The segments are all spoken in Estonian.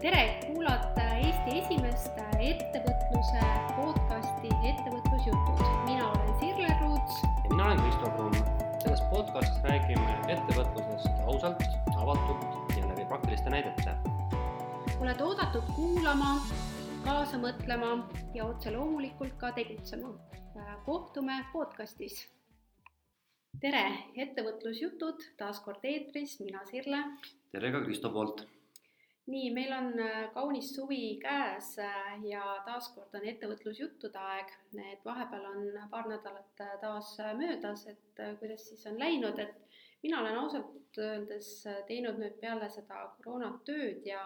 tere, kuulate Eesti esimest ettevõtluse podcasti Ettevõtlusjutud. mina olen Sirle Ruuts. ja mina olen Kristo Kruun. selles podcastis räägime ettevõtlusest ausalt, avatult ja läbi praktiliste näidete. oled oodatud kuulama, kaasa mõtlema ja otse loomulikult ka tegutsema. kohtume podcastis. tere, Ettevõtlusjutud taas kord eetris, mina Sirle tere ka Kristo poolt nii, meil on äh, kaunis suvi käes äh, ja taaskord on ettevõtlusjuttude aeg, et vahepeal on paar nädalat äh, taas möödas, et kuidas siis on läinud, et mina olen ausalt öeldes teinud nüüd peale seda koroonat tööd ja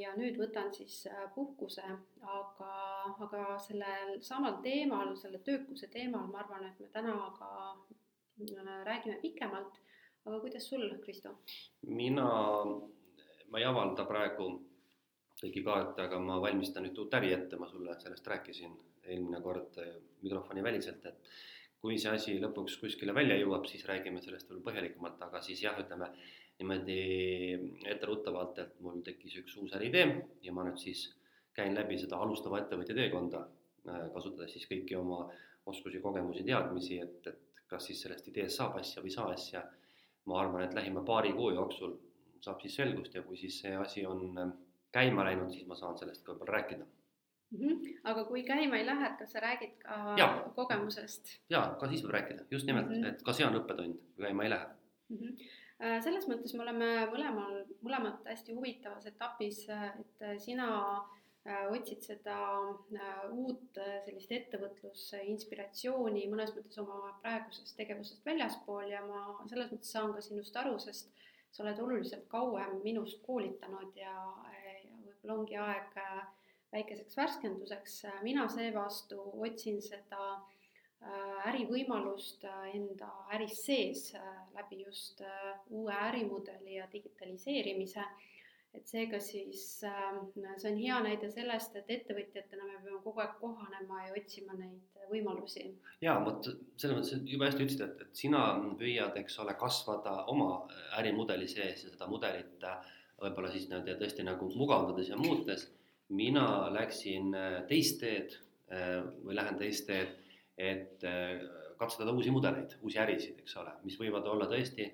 ja nüüd võtan siis puhkuse, aga, aga sellel samal teemal, selle töökuse teemal, ma arvan, et me täna ka räägime pikemalt. aga kuidas sul, Kristo? mina ma ei avalda praegu kõiki kaarte, aga ma valmistan nüüd uut äri ette, ma sulle sellest rääkisin eelmine kord eh, mikrofoni väliselt, et kui see asi lõpuks kuskile välja jõuab, siis räägime sellest veel põhjalikumalt, aga siis jah, ütleme niimoodi etteruttavalt, et mul tekkis üks uus äriidee ja ma nüüd siis käin läbi seda alustava ettevõtja teekonda, eh, kasutades siis kõiki oma oskusi, kogemusi, teadmisi, et, et kas siis sellest ideest saab asja või ei saa asja. ma arvan, et lähima paari kuu jooksul saab siis selgust ja kui siis see asi on ähm, käima läinud, siis ma saan sellest ka võib-olla rääkida mm. -hmm. aga kui käima ei lähe, et kas sa räägid ka ja. kogemusest? jaa, ka siis võib rääkida, just nimelt mm, -hmm. et ka see on õppetund, kui käima ei lähe mm. -hmm selles mõttes me oleme mõlemal, mõlemad hästi huvitavas etapis, et sina äh, otsid seda äh, uut sellist ettevõtlusinspiratsiooni mõnes mõttes oma praegusest tegevusest väljaspool ja ma selles mõttes saan ka sinust aru, sest sa oled oluliselt kauem minust koolitanud ja, ja võib-olla ongi aeg äh, väikeseks värskenduseks. mina seevastu otsin seda äh, ärivõimalust äh, enda äris sees läbi just uue ärimudeli ja digitaliseerimise et seega siis äh, see on hea näide sellest, et ettevõtjatena me peame kogu aeg kohanema ja otsima neid võimalusi. ja vot selles mõttes, et jube hästi ütlesid, et, et sina püüad, eks ole, kasvada oma ärimudeli sees ja seda mudelit äh, võib-olla siis nii-öelda tõesti nagu mugavdades ja muutes. mina läksin äh, teist teed äh, või lähen teist teed, et katsetada uusi mudeleid, uusi ärisid, eks ole, mis võivad olla tõesti,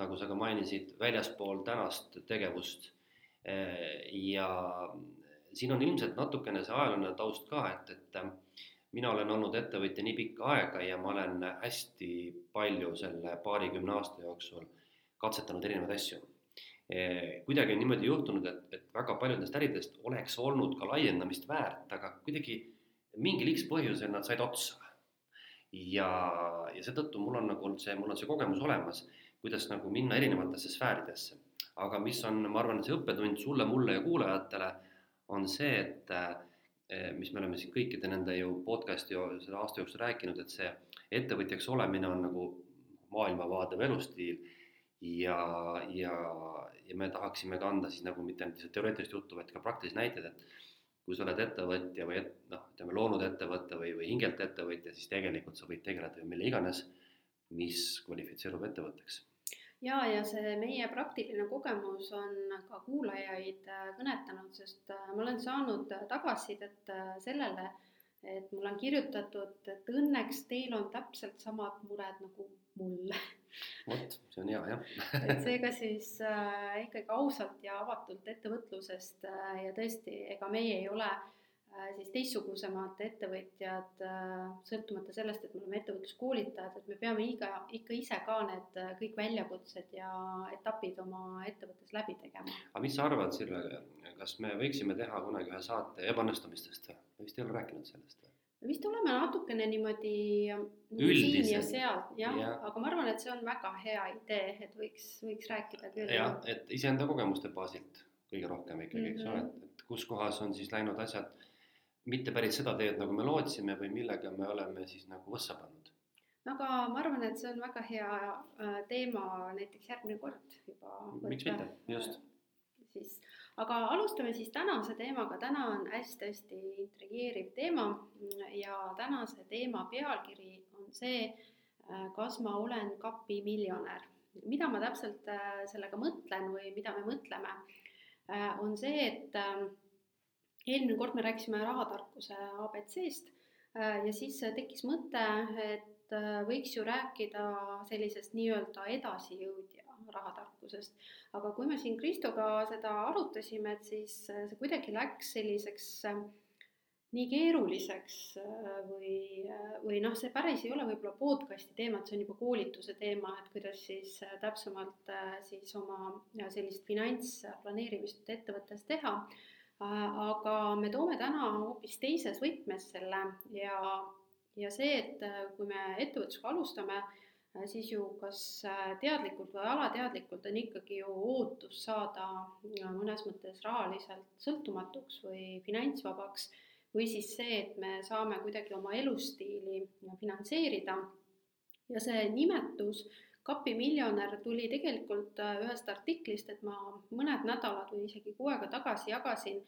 nagu sa ka mainisid, väljaspool tänast tegevust Äh, ja siin on ilmselt natukene see ajalooline taust ka, et, et äh, mina olen olnud ettevõtja nii pikka aega ja ma olen hästi palju selle paarikümne aasta jooksul katsetanud erinevaid asju. Äh, kuidagi on niimoodi juhtunud, et, et väga paljudest äridest oleks olnud ka laiendamist väärt, aga kuidagi mingil X põhjusel nad said otsa. ja, ja seetõttu mul on nagu olnud see, mul on see kogemus olemas, kuidas nagu minna erinevatesse sfääridesse aga mis on, ma arvan, see õppetund sulle, mulle ja kuulajatele, on see, et eh, mis me oleme siin kõikide nende ju podcast'i selle aasta jooksul rääkinud, et see ettevõtjaks olemine on nagu maailmavaade või elustiil ja, ja, ja me tahaksime ka anda siis nagu mitte ainult lihtsalt teoreetilist juttu, vaid ka praktilisi näiteid, et kui sa oled ettevõtja või et, noh, ütleme loonud ettevõte või, või hingelt ettevõtja, siis tegelikult sa võid tegeleda ju mille iganes, mis kvalifitseerub ettevõtteks ja, ja see meie praktiline kogemus on ka kuulajaid äh, kõnetanud, sest äh, ma olen saanud tagasisidet äh, sellele, et mulle on kirjutatud, et õnneks teil on täpselt samad mured nagu mul. vot, see on hea jah et seega siis äh, ikkagi ausalt ja avatult ettevõtlusest äh, ja tõesti, ega meie ei ole Äh, siis teistsugusemad ettevõtjad, äh, sõltumata sellest, et me oleme ettevõtluskoolitajad, et me peame iga, ikka ise ka need äh, kõik väljakutsed ja etapid oma ettevõttes läbi tegema. aga mis sa arvad, Sirle, kas me võiksime teha kunagi ühe saate ebaõnnestumistest või? me vist ei ole rääkinud sellest või? me vist oleme natukene niimoodi siin ja seal, jah ja., aga ma arvan, et see on väga hea idee, et võiks, võiks rääkida küll. jah, et iseenda kogemuste baasilt kõige rohkem ikkagi mm, -hmm. eks ole, mhm. et kus kohas on siis läinud asjad mitte päris seda teed, nagu me lootsime või millega me oleme siis nagu võssa pannud. no aga ma arvan, et see on väga hea äh, teema näiteks järgmine kord juba. miks mitte, just. siis, aga alustame siis tänase teemaga, täna on hästi-hästi intrigeeriv teema ja tänase teema pealkiri on see, äh, kas ma olen kapimiljonär. mida ma täpselt äh, sellega mõtlen või mida me mõtleme on see, et eelmine kord me rääkisime rahatarkuse abc-st ja siis tekkis mõte, et võiks ju rääkida sellisest nii-öelda edasijõudja rahatarkusest. aga kui me siin Kristoga seda arutasime, et siis see kuidagi läks selliseks äh, nii keeruliseks äh, või, äh, või noh, see päris ei ole võib-olla podcast'i teema, et see on juba koolituse teema, et kuidas siis äh, täpsemalt siis oma sellist finantsplaneerimist ettevõttes teha. Aga me toome täna hoopis teises võtmes selle ja, ja see, et kui me ettevõtlusega alustame, siis ju kas teadlikult või alateadlikult on ikkagi ju ootus saada mõnes mõttes rahaliselt sõltumatuks või finantsvabaks või siis see, et me saame kuidagi oma elustiili finantseerida. ja see nimetus kapimiljonär tuli tegelikult äh, ühest artiklist, et ma mõned nädalad või isegi kuu aega tagasi jagasin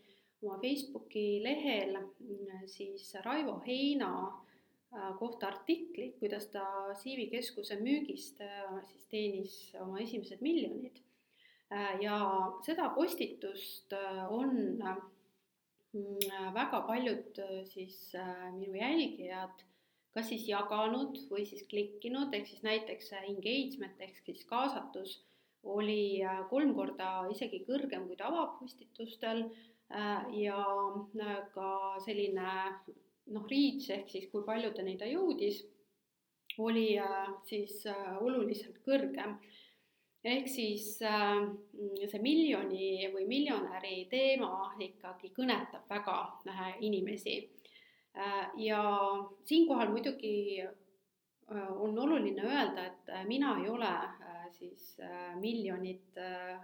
oma Facebooki lehel mm, siis Raivo Heina äh, kohta artiklit, kuidas ta CV Keskuse müügist äh, siis teenis oma esimesed miljonid. ja seda postitust on Mm, väga paljud siis minu jälgijad kas siis jaganud või siis klikkinud, ehk siis näiteks engagement ehk siis kaasatus oli äh, kolm korda isegi kõrgem kui tavapostitustel ja ka selline noh, reach ehk siis kui paljudeni ta jõudis, oli siis oluliselt kõrgem ehk siis äh, see miljoni või miljonäri teema ikkagi kõnetab väga äh, inimesi äh,. Ja siinkohal muidugi äh, on oluline öelda, et äh, mina ei ole äh, siis äh, miljonit äh,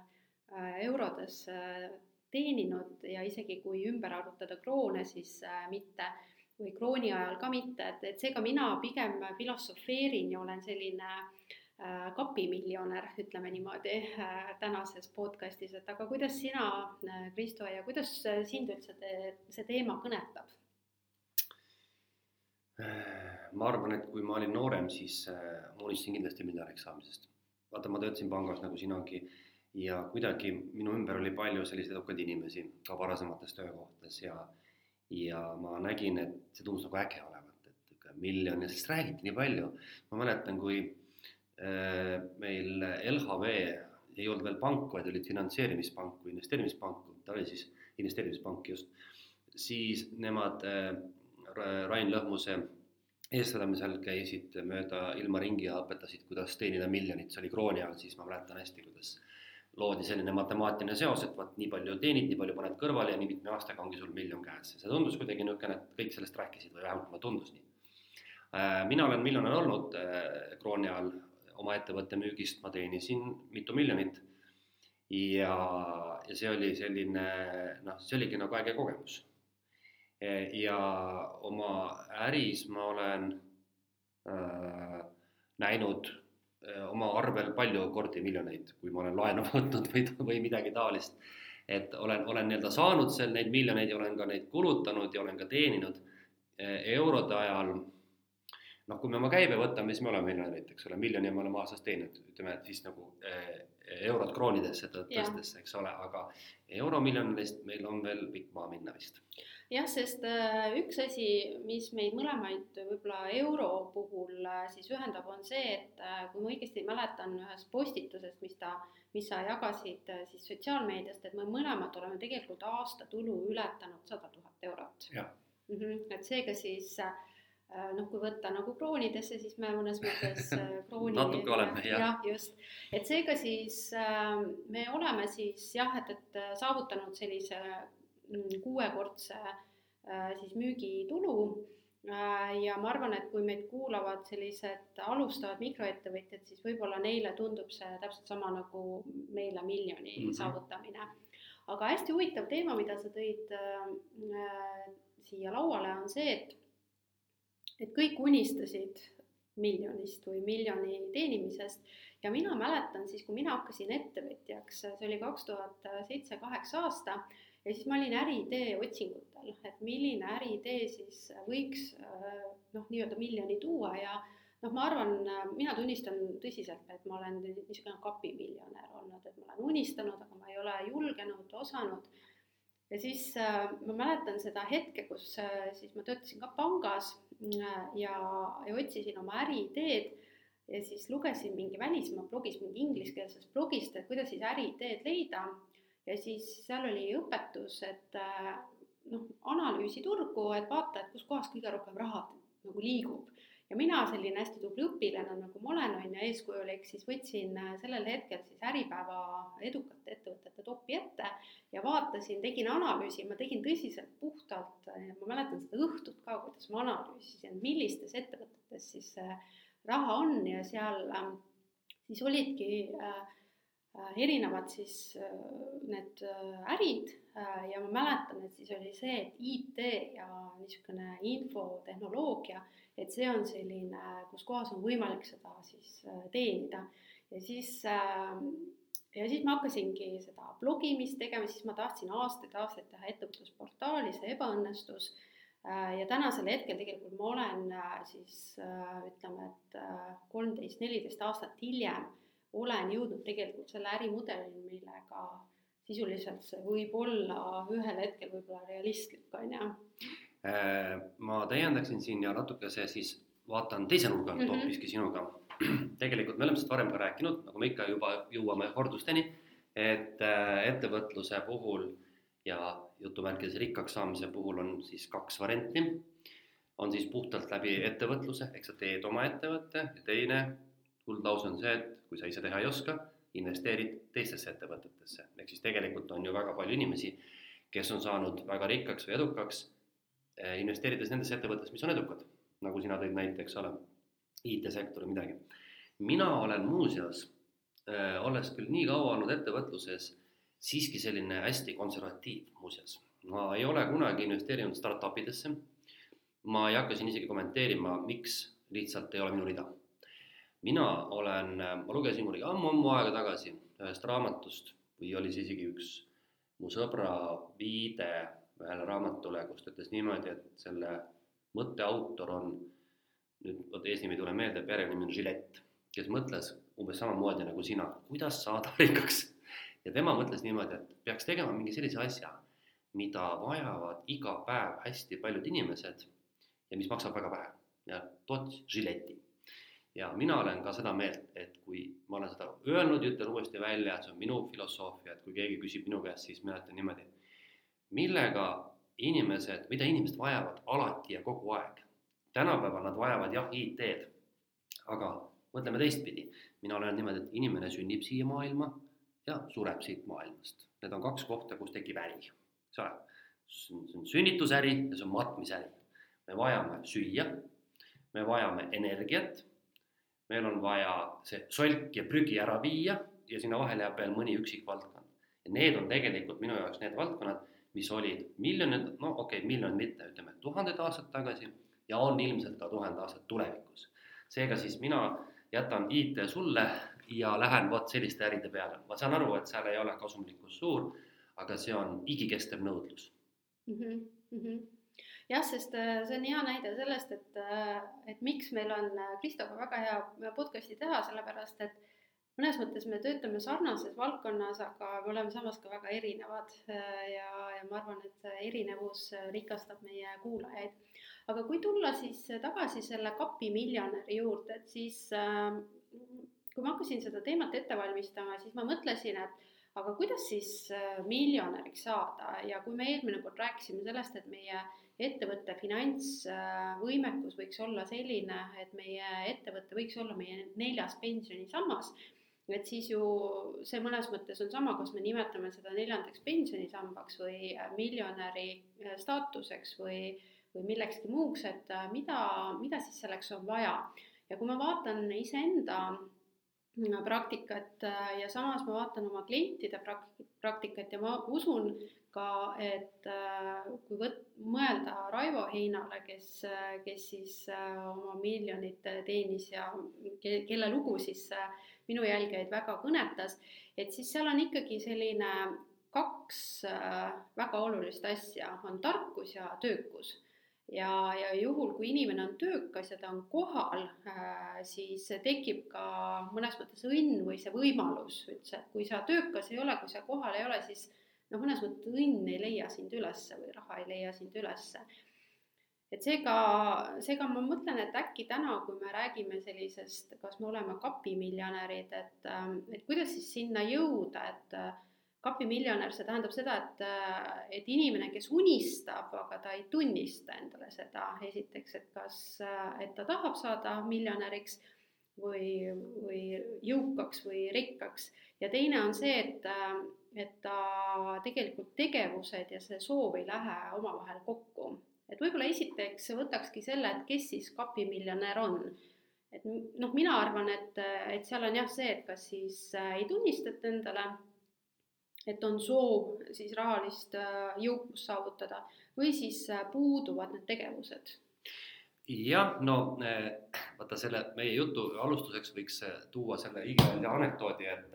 äh eurodes äh, teeninud ja isegi kui ümber arvutada kroone, siis äh, mitte või krooni ajal ka mitte, et, et seega mina pigem filosofeerin ja olen selline äh, Äh, kapimiljonär, ütleme niimoodi äh, tänases podcastis, et aga kuidas sina, äh, Kristo, ja kuidas sind üldse te, see teema kõnetab? Ma arvan, et kui ma olin noorem, siis ma unistasin kindlasti miljonäriks saamisest. vaata, ma töötasin pangas nagu sinagi ja kuidagi minu ümber oli palju selliseid edukaid inimesi ka varasemates töökohtades ja ja ma nägin, et see tundus nagu äge olevat, et miljon ja sellest räägiti nii palju. ma mäletan, kui Äh, meil LHV ei olnud veel pank, vaid olid finantseerimispank või investeerimispank, ta oli siis investeerimispank just, siis nemad äh, Rain Lõhmuse eestvedamisel käisid mööda ilma ringi ja õpetasid, kuidas teenida miljonit, see oli krooni ajal, siis ma mäletan hästi, kuidas loodi selline matemaatiline seos, et vot nii palju teenid, nii palju paned kõrvale ja nii mitme aastaga ongi sul miljon käes. see tundus kuidagi niisugune, et kõik sellest rääkisid või vähemalt mulle tundus nii. Äh, mina olen miljonär olnud krooni ajal oma ettevõtte müügist ma teenisin mitu miljonit. ja, ja see oli selline noh, see oligi nagu äge kogemus. Ja oma äris ma olen äh, näinud äh, oma arvel palju kordi miljoneid, kui ma olen laenu võtnud või, või midagi taolist. et olen, olen nii-öelda saanud seal neid miljoneid ja olen ka neid kulutanud ja olen ka teeninud eurode ajal noh, kui me oma käibe võtame, siis me oleme miljonärid, eks ole, miljoni me oleme aastas teeninud, ütleme, siis nagu eh, eurot kroonidesse tõstes, eks ole, aga euromiljonidest meil on veel pikk maa minna vist. Jah, sest äh, üks asi, mis meid mõlemaid võib-olla euro puhul äh, siis ühendab, on see, et äh, kui ma õigesti mäletan ühest postitusest, mis ta, mis sa jagasid siis sotsiaalmeediast, et me mõlemad oleme tegelikult aastatulu ületanud sada tuhat eurot. Mm -hmm. et seega siis noh, kui võtta nagu kroonidesse, siis me mõnes mõttes krooni natuke oleme, jah. jah, just. et seega siis me oleme siis jah, et, et saavutanud sellise kuuekordse siis müügitulu ja ma arvan, et kui meid kuulavad sellised alustavad mikroettevõtjad, siis võib-olla neile tundub see täpselt sama nagu meile miljoni mm -hmm. saavutamine. aga hästi huvitav teema, mida sa tõid äh, siia lauale, on see, et et kõik unistasid miljonist või miljoni teenimisest ja mina mäletan siis, kui mina hakkasin ettevõtjaks, see oli kaks tuhat seitse, kaheksa aasta, ja siis ma olin äriidee otsingutel, et milline äriidee siis võiks noh, nii-öelda miljoni tuua ja noh, ma arvan, mina tunnistan tõsiselt, et ma olen niisugune kapimiljonär olnud, et ma olen unistanud, aga ma ei ole julgenud, osanud. ja siis äh, ma mäletan seda hetke, kus äh, siis ma töötasin ka pangas äh, ja, ja otsisin oma äriideed ja siis lugesin mingi välismaa blogis, mingi ingliskeelsest blogist, et kuidas siis äriideed leida ja siis seal oli õpetus, et äh, noh, analüüsi turgu, et vaata, et kus kohas kõige rohkem raha nagu liigub. Ja mina selline hästi tubli õpilane, nagu ma olen, on ju, eeskujulik, siis võtsin äh, sellel hetkel siis Äripäeva edukate ettevõtete topi ette ja vaatasin, tegin analüüsi, ma tegin tõsiselt puhtalt, ma mäletan seda õhtut ka, kuidas ma analüüsisin, millistes ettevõtetes siis äh, raha on. Ja seal äh, siis olidki erinevad siis need ärid ja ma mäletan, et siis oli see, et IT ja niisugune infotehnoloogia et see on selline, kus kohas on võimalik seda siis äh, teenida ja siis äh, ja siis ma hakkasingi seda blogimist tegema, siis ma tahtsin aastaid-aastaid teha ettevõtlusportaali, see ebaõnnestus. Äh, ja tänasel hetkel tegelikult ma olen siis ütleme, et kolmteist, neliteist aastat hiljem olen jõudnud tegelikult selle ärimudelini, millega sisuliselt see võib olla ühel hetkel võib-olla realistlik, on ju Äh, ma täiendaksin siin ja natukese siis vaatan teise nurga alt mm -hmm. hoopiski sinuga. tegelikult me oleme sellest varem ka rääkinud, nagu me ikka juba jõuame kordusteni, et äh, ettevõtluse puhul ja jutumärkides rikkaks saamise puhul on siis kaks varianti. on siis puhtalt läbi ettevõtluse, ehk sa teed oma ettevõtte ja teine kuldlause on see, et kui sa ise teha ei oska, investeerid teistesse ettevõtetesse. ehk siis tegelikult on ju väga palju inimesi, kes on saanud väga rikkaks või edukaks Eh, investeerides nendesse ettevõttesse, mis on edukad, nagu sina tõid näite, eks ole, IT-sektori midagi. mina olen muuseas, eh, olles küll nii kaua olnud ettevõtluses, siiski selline hästi konservatiiv muuseas. ma ei ole kunagi investeerinud startup idesse. ma ei hakka siin isegi kommenteerima, miks, lihtsalt ei ole minu rida. Mina olen, ma lugesin kunagi ammu-ammu aega tagasi ühest raamatust või oli see isegi üks mu sõbra viide ühele raamatule, kus ta ütles niimoodi, et selle mõtte autor on, nüüd vot eesnimi ei tule meelde, perenimi on Žilett, kes mõtles umbes samamoodi nagu sina, kuidas saada rikkaks. ja tema mõtles niimoodi, et peaks tegema mingi sellise asja, mida vajavad iga päev hästi paljud inimesed ja mis maksab väga vähe ja tootis Žileti. Ja mina olen ka seda meelt, et kui ma olen seda öelnud ja ütlen uuesti välja, see on minu filosoofia, et kui keegi küsib minu käest, siis mina ütlen niimoodi millega inimesed, mida inimesed vajavad alati ja kogu aeg. tänapäeval nad vajavad jah, IT-d, aga mõtleme teistpidi. mina olen niimoodi, et inimene sünnib siia maailma ja sureb siit maailmast. Need on kaks kohta, kus tekib äri, eks ole. see on sünnitusäri ja see on matmisäri. me vajame süüa, me vajame energiat, meil on vaja see solk ja prügi ära viia ja sinna vahele jääb veel mõni üksik valdkond. ja need on tegelikult minu jaoks need valdkonnad mis olid miljonid, no okei okay,, miljon mitte, ütleme tuhanded aastad tagasi ja on ilmselt ka tuhat aastat tulevikus. seega siis mina jätan IT sulle ja lähen vot selliste äride peale. ma saan aru, et seal ei ole kasumlikkus suur, aga see on igikestev nõudlus mm. -hmm, mm -hmm jah, sest äh, see on hea näide sellest, et, äh, et miks meil on äh, Kristoga väga hea podcast'i teha, sellepärast et mõnes mõttes me töötame sarnases valdkonnas, aga me oleme samas ka väga erinevad ja, ja ma arvan, et see erinevus rikastab meie kuulajaid. aga kui tulla siis tagasi selle kapi miljonäri juurde, et siis kui ma hakkasin seda teemat ette valmistama, siis ma mõtlesin, et aga kuidas siis miljonäriks saada ja kui me eelmine kord rääkisime sellest, et meie ettevõtte finantsvõimekus võiks olla selline, et meie ettevõte võiks olla meie neljas pensionisammas et siis ju see mõnes mõttes on sama, kas me nimetame seda neljandaks pensionisambaks või äh, miljonäri äh, staatuseks või, või millekski muuks, et äh, mida, mida siis selleks on vaja. ja kui ma vaatan iseenda praktikat ja samas ma vaatan oma klientide praktikat ja ma usun ka, et kui võt-, mõelda Raivo Heinale, kes, kes siis oma miljonit teenis ja ke, kelle lugu siis minu jälgijaid väga kõnetas, et siis seal on ikkagi selline kaks äh, väga olulist asja, on tarkus ja töökus. ja, ja juhul, kui inimene on töökas ja ta on kohal, siis tekib ka mõnes mõttes õnn või see võimalus üldse, et kui sa töökas ei ole, kui sa kohal ei ole, siis noh, mõnes mõttes õnn ei leia sind ülesse või raha ei leia sind ülesse. Et seega, seega ma mõtlen, et äkki täna, kui me räägime sellisest, kas me oleme kapimiljonärid, et, ähm, et kuidas siis sinna jõuda, et äh, kapimiljonär, see tähendab seda, et, äh, et inimene, kes unistab, aga ta ei tunnista endale seda, esiteks, et kas, äh, et ta tahab saada miljonäriks või, või jõukaks või rikkaks. Ja teine on see, et, et ta tegelikult tegevused ja see soov ei lähe omavahel kokku et võib-olla esiteks võtakski selle, et kes siis kapimiljonär on. et noh, mina arvan, et, et seal on jah see, et kas siis äh, ei tunnistata endale, et on soov siis rahalist äh, jõukust saavutada või siis äh, puuduvad need tegevused jah, no vaata selle meie jutu alustuseks võiks tuua selle igavese anekdoodi, et,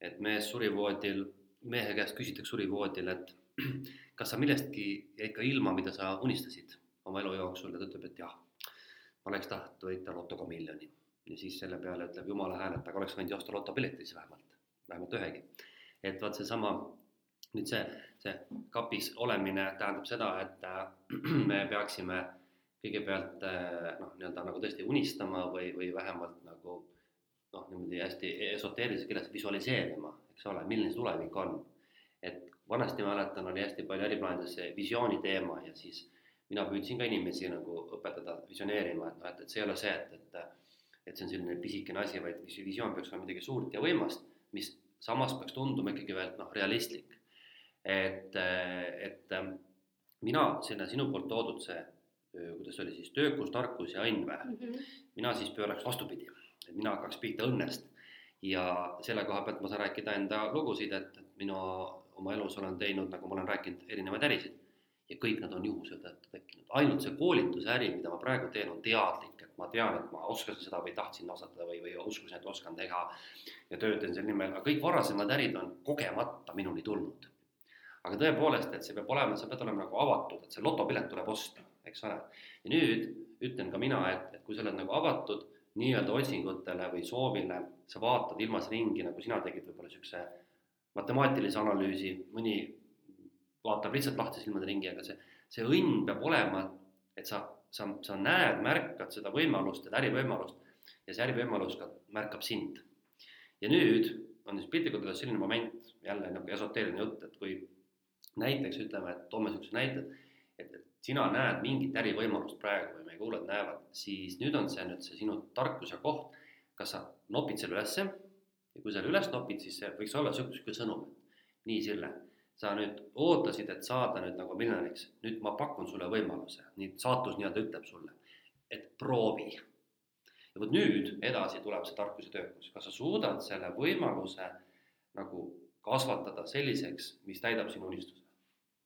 et mees suri voodil, mehe käest küsitakse suri voodil, et kas sa millestki jäid ka ilma, mida sa unistasid oma elu jooksul ja ta ütleb, et jah, ma oleks tahtnud võita lotoga miljoni. ja siis selle peale ütleb jumala hääl, et aga oleks võinud ju osta lotopileti siis vähemalt, vähemalt ühegi. et vaat seesama, nüüd see, see kapis olemine tähendab seda, et äh, me peaksime kõigepealt äh, noh, nii-öelda nagu tõesti unistama või, või vähemalt nagu noh, niimoodi hästi esoteerilises keeles visualiseerima, eks ole, milline see tulevik on. et vanasti mäletan, oli hästi palju äriplaanides see visiooni teema ja siis mina püüdsin ka inimesi nagu õpetada visioneerima, et noh, et, et see ei ole see, et, et et see on selline pisikene asi, vaid visioon peaks olema midagi suurt ja võimast, mis samas peaks tunduma ikkagi veel noh, realistlik. et, et mina sinna sinu poolt toodud see, kuidas see oli siis, töökus, tarkus ja õnn või mm, -hmm. mina siis pööraks vastupidi, mina hakkaks pihta õnnest ja selle koha pealt ma saan rääkida enda lugusid, et, et minu oma elus olen teinud, nagu ma olen rääkinud, erinevaid ärisid ja kõik nad on juhuse tõttu tekkinud. ainult see koolituse äri, mida ma praegu teen, on teadlik, et ma tean, et ma oskasin seda või tahtsin osata või, või uskusin, et oskan teha ja töötan selle nimel, aga kõik varasemad ärid on kogemata minuni tulnud. aga tõepoolest, et see peab olema, sa pead olema nagu avatud, et see lotopilet tuleb osta, eks ole. ja nüüd ütlen ka mina, et, et kui sa oled nagu avatud nii-öelda otsingutele või soovile, sa vaatad ilmas ringi, nagu sina tegid võib-olla niisuguse matemaatilise analüüsi, mõni vaatab lihtsalt lahti silmade ringi, aga see, see õnn peab olema, et sa, sa, sa näed, märkad seda võimalust, seda ärivõimalust ja see ärivõimalus ka märkab sind. ja nüüd on siis piltlikult öeldes selline moment, jälle nagu esoteeriline jutt, et kui näiteks ütleme, et toome niisuguse näite, et, et sina näed mingit ärivõimalust praegu või meie kuulajad näevad, siis nüüd on see nüüd see sinu tarkus ja koht, kas sa nopid selle ülesse ja kui selle üles nopid, siis see võiks olla niisugune sõnum, et nii, Sille, sa nüüd ootasid, et saada nüüd nagu miljonäriks, nüüd ma pakun sulle võimaluse, nii saatus nii-öelda ütleb sulle, et proovi. ja vot nüüd edasi tuleb see tarkus ja töökus, kas sa suudad selle võimaluse nagu kasvatada selliseks, mis täidab sinu unistuse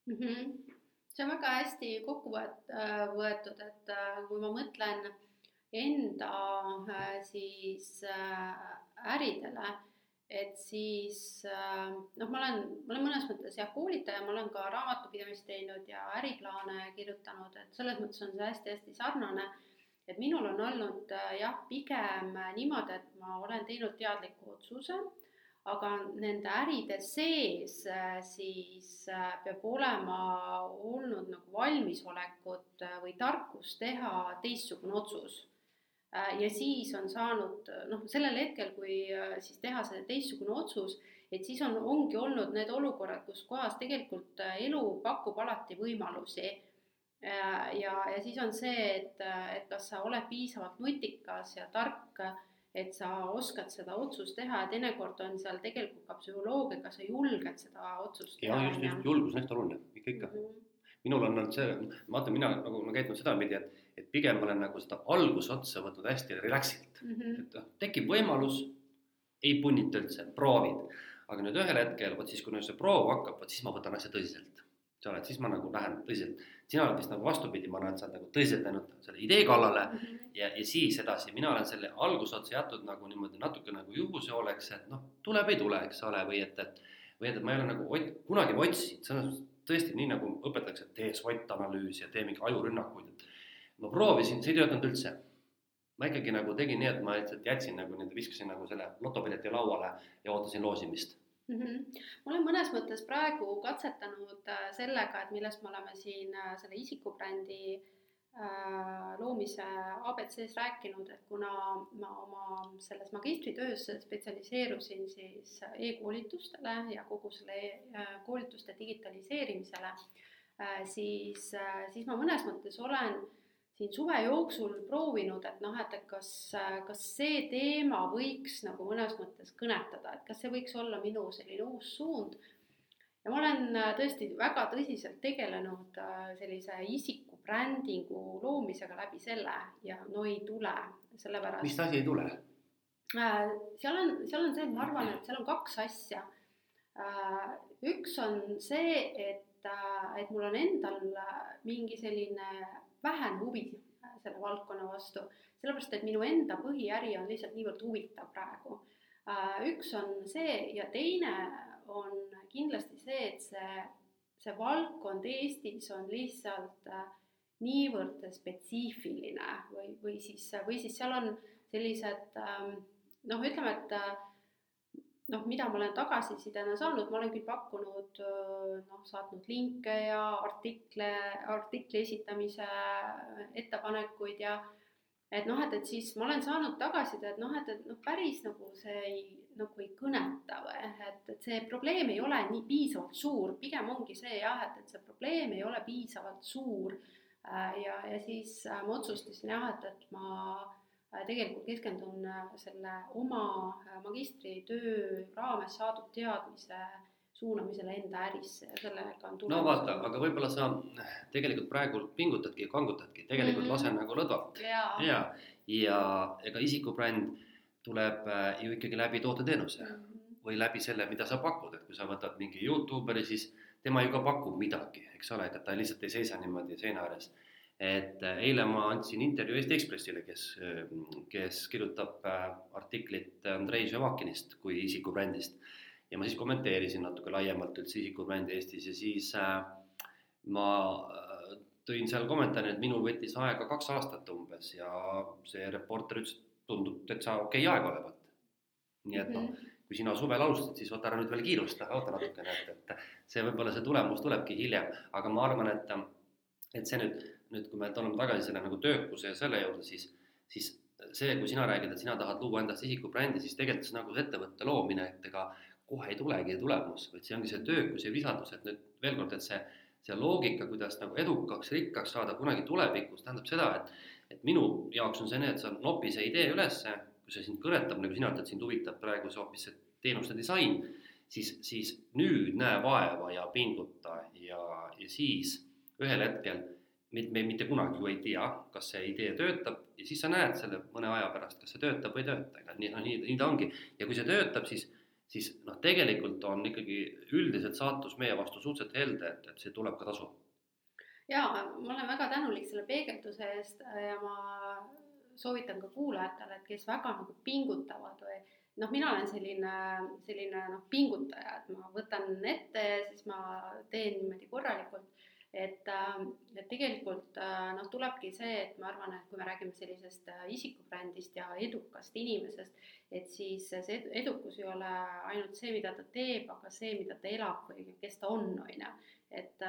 mm? -hmm. See on väga hästi kokku võetud, et äh, kui ma mõtlen enda äh, siis äh, äridele, et siis äh, noh, ma olen, ma olen mõnes mõttes jah, koolitaja, ma olen ka raamatupidamist teinud ja äriplaane kirjutanud, et selles mõttes on see hästi-hästi sarnane. et minul on olnud äh, jah, pigem niimoodi, et ma olen teinud teadliku otsuse, aga nende äride sees äh, siis peab olema olnud nagu valmisolekut või tarkus teha teistsugune otsus Äh, ja siis on saanud noh, sellel hetkel, kui äh, siis teha see teistsugune otsus, et siis on, ongi olnud need olukorrad, kus kohas tegelikult äh, elu pakub alati võimalusi. ja, ja siis on see, et, et kas sa oled piisavalt nutikas ja tark, et sa oskad seda otsust teha ja teinekord on seal tegelikult ka psühholoogia, kas sa julged seda otsust teha. ja just, just julgus on hästi oluline, ikka, ikka mm. -hmm minul on olnud see, vaata, mina nagu olen käitunud sedapidi, et, et pigem olen nagu seda algusotsa võtnud hästi relax'ilt mm, -hmm. et noh, tekib võimalus, ei punnita üldse, proovid. aga nüüd ühel hetkel, vot siis, kui nüüd see proov hakkab, vot siis ma võtan asja tõsiselt. Sa oled, siis ma nagu lähen tõsiselt. sina oled vist nagu vastupidi, ma näen, sa oled nagu tõsiselt läinud selle idee kallale mm -hmm. ja, ja siis edasi, mina olen selle algusotsa jätnud nagu niimoodi natuke nagu juhuse hooleks, et noh, tuleb, ei tule, eks ole, või et, et või et, et ma ei ole nagu ot-, kunagi ma otsisin, selles mõttes tõesti nii nagu õpetatakse, et tee SWOT-analüüsi ja tee mingi ajurünnakuid, et ma proovisin, see ei töötanud üldse. ma ikkagi nagu tegin nii, et ma lihtsalt jätsin nagu nii-öelda, viskasin nagu selle lotopileti lauale ja ootasin loosimist mm. -hmm. ma olen mõnes mõttes praegu katsetanud äh, sellega, et millest me oleme siin äh, selle isikubrändi Äh, loomise abc-s rääkinud, et kuna ma oma selles magistritöös spetsialiseerusin siis e-koolitustele ja kogu selle e koolituste digitaliseerimisele, äh, siis, siis ma mõnes mõttes olen siin suve jooksul proovinud, et noh, et, et kas, kas see teema võiks nagu mõnes mõttes kõnetada, et kas see võiks olla minu selline uus suund ja ma olen tõesti väga tõsiselt tegelenud sellise isiku brändingu loomisega läbi selle ja no ei tule, sellepärast. mis asi ei tule? Äh, seal on, seal on see, et ma arvan, et seal on kaks asja. Äh, üks on see, et, äh, et mul on endal mingi selline vähene huvi selle valdkonna vastu, sellepärast et minu enda põhiäri on lihtsalt niivõrd huvitav praegu. üks on see ja teine on kindlasti see, et see, see valdkond Eestis on lihtsalt äh, niivõrd spetsiifiline või, või siis, või siis seal on sellised ähm, noh, ütleme, et äh, noh, mida ma olen tagasisidena saanud, ma olen küll pakkunud noh, saatnud linke ja artikle, artikli esitamise ettepanekuid ja et noh, et, et siis ma olen saanud tagasiside, et noh, et, et noh, päris nagu see ei, nagu ei kõneta või et, et see probleem ei ole nii piisavalt suur, pigem ongi see jah, et, et see probleem ei ole piisavalt suur. Äh, ja, ja siis äh, ma otsustasin jah, et, et ma äh, tegelikult keskendun selle oma magistritöö raames saadud teadmise suunamisele enda ärisse ja sellega on tulemus. no vaata, aga võib-olla sa tegelikult praegu pingutadki ja kangutadki, tegelikult mm -hmm. lase nagu lõdvalt. ja, ja, ja ega isikubränd tuleb ju ikkagi läbi toote-teenuse mm -hmm. või läbi selle, mida sa pakud, et kui sa võtad mingi Youtuberi, siis tema ju ka pakub midagi, eks ole, ega ta lihtsalt ei seisa niimoodi seina ääres. Et äh, eile ma andsin intervjuu Eesti Ekspressile, kes, äh, kes kirjutab äh, artiklit Andrei Ževakinist kui isikubrändist ja ma siis kommenteerisin natuke laiemalt üldse isikubrändi Eestis ja siis ma tõin seal kommentaari, et minul võttis aega kaks aastat umbes ja see reporter ütles, et tundub täitsa okei okay aeg olevat. nii et noh -hmm., kui sina suvel alustasid, siis ära nüüd veel kiirusta, oota natukene, et, et see võib-olla see tulemus tulebki hiljem, aga ma arvan, et, et see nüüd, nüüd, kui me tuleme tagasi selle nagu töökuse ja selle juurde, siis, siis see, kui sina räägid, et sina tahad luua endast isikubrändi, siis tegelikult see nagu see ettevõtte loomine, et ega kohe ei tulegi tulemus, vaid see ongi see töökus ja visadus, et nüüd veel kord, et see, see loogika, kuidas nagu edukaks, rikkaks saada kunagi tulevikus, tähendab seda, et, et minu jaoks on see nii, et sa nopi see idee ülesse kui see sind kõnetab, nagu sina ütled, sind huvitab praegu see hoopis see teenuste disain, siis, siis nüüd näe vaeva ja pinguta ja, ja siis ühel hetkel me, me mitte kunagi ju ei tea, kas see idee töötab ja siis sa näed selle mõne aja pärast, kas see töötab või ei tööta, ega nii, no nii, nii ta ongi. ja kui see töötab, siis, siis noh, tegelikult on ikkagi üldiselt saatus meie vastu suhteliselt helde, et, et see tuleb ka tasu. jaa, ma olen väga tänulik selle peegelduse eest ja ma soovitan ka kuulajatele, et kes väga nagu pingutavad või noh, mina olen selline, selline noh, pingutaja, et ma võtan ette ja siis ma teen niimoodi korralikult. Et, äh, et tegelikult äh, noh, tulebki see, et ma arvan, et kui me räägime sellisest äh, isikubrändist ja edukast inimesest, et siis see edukus ei ole ainult see, mida ta teeb, aga see, mida ta elab või kes ta on, on ju. et,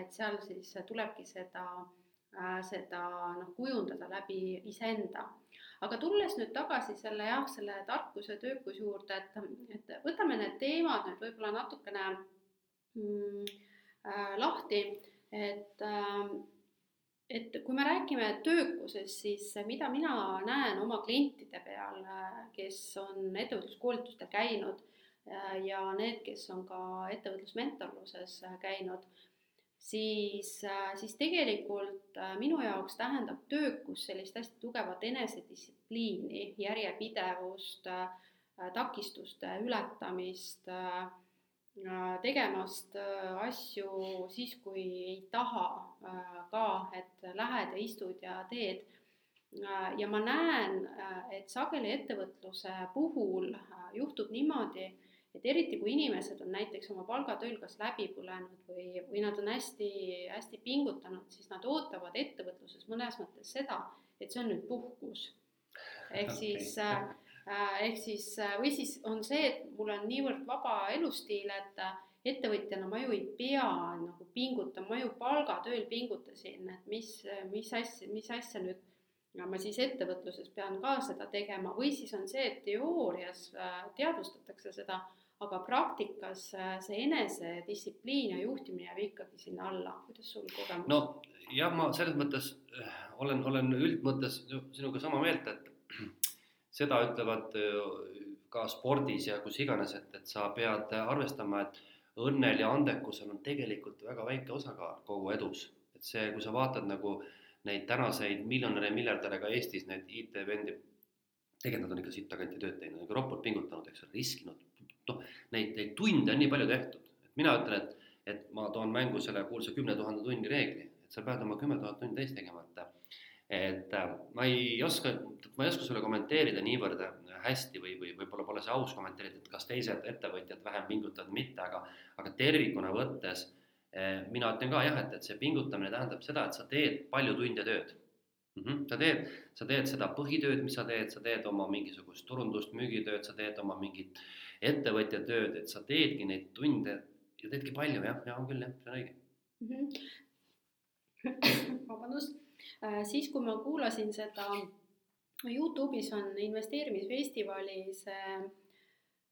et seal siis tulebki seda Äh, seda noh, kujundada läbi iseenda. aga tulles nüüd tagasi selle jah, selle tarkuse, töökuse juurde, et, et võtame need teemad nüüd võib-olla natukene mm, äh, lahti, et äh, et kui me räägime töökusest, siis mida mina näen oma klientide peal, kes on ettevõtluskoolitustel käinud ja need, kes on ka ettevõtlusmentorluses käinud siis, äh, siis tegelikult äh, minu jaoks tähendab töökus sellist hästi tugevat enesedistsipliini, järjepidevust, äh, takistuste ületamist, tegemast asju siis, kui ei taha ka, et lähed ja istud ja teed. ja ma näen, et sageli ettevõtluse puhul juhtub niimoodi, et eriti, kui inimesed on näiteks oma palgatööl kas läbi põlenud või, või nad on hästi-hästi pingutanud, siis nad ootavad ettevõtluses mõnes mõttes seda, et see on nüüd puhkus. ehk okay. siis äh, äh, ehk siis äh, või siis on see, et mul on niivõrd vaba elustiil, et äh, ettevõtjana ma ju ei pea nagu pingutama, ma ju palgatööl pingutasin, et mis, mis asja, mis asja nüüd ma siis ettevõtluses pean ka seda tegema või siis on see, et teoorias äh, teadvustatakse seda, aga praktikas äh, see enesedistsipliin ja juhtimine jääb ikkagi sinna alla, kuidas sul kogemus? no jah, ma selles mõttes äh, olen, olen üldmõttes sinuga sama meelt, et seda ütlevad ka spordis ja kus iganes, et, et sa pead arvestama, et õnnel ja andekusel on tegelikult väga väike osakaal kogu edus, et see, kui sa vaatad nagu äh, neid tänaseid miljonäre, miljardäre ka Eestis, neid IT-vendi, tegelikult nad on ikka sittakanti tööd teinud, nagu ropult pingutanud, eks ole, riskinud, noh, neid, neid tunde on nii palju tehtud, et mina ütlen, et, et ma toon mängu selle kuulsa kümne tuhande tunni reegli, et sa pead oma kümme tuhat tundi täis tegema, et et äh, ma ei oska, ma ei oska sulle kommenteerida niivõrd hästi või, või võib-olla pole see aus kommenteerida, et kas teised ettevõtjad vähem pingutavad, mitte, aga, aga tervikuna võttes Eh, mina ütlen ka jah, et, et see pingutamine tähendab seda, et sa teed palju tunde tööd mm. -hmm. sa teed, sa teed seda põhitööd, mis sa teed, sa teed oma mingisugust turundust, müügitööd, sa teed oma mingit ettevõtja tööd, et sa teedki neid tunde ja teedki palju jah, ja on küll jah, see on õige mm. -hmm. vabandust, äh, siis kui ma kuulasin seda Youtube'is on investeerimisfestivali see äh,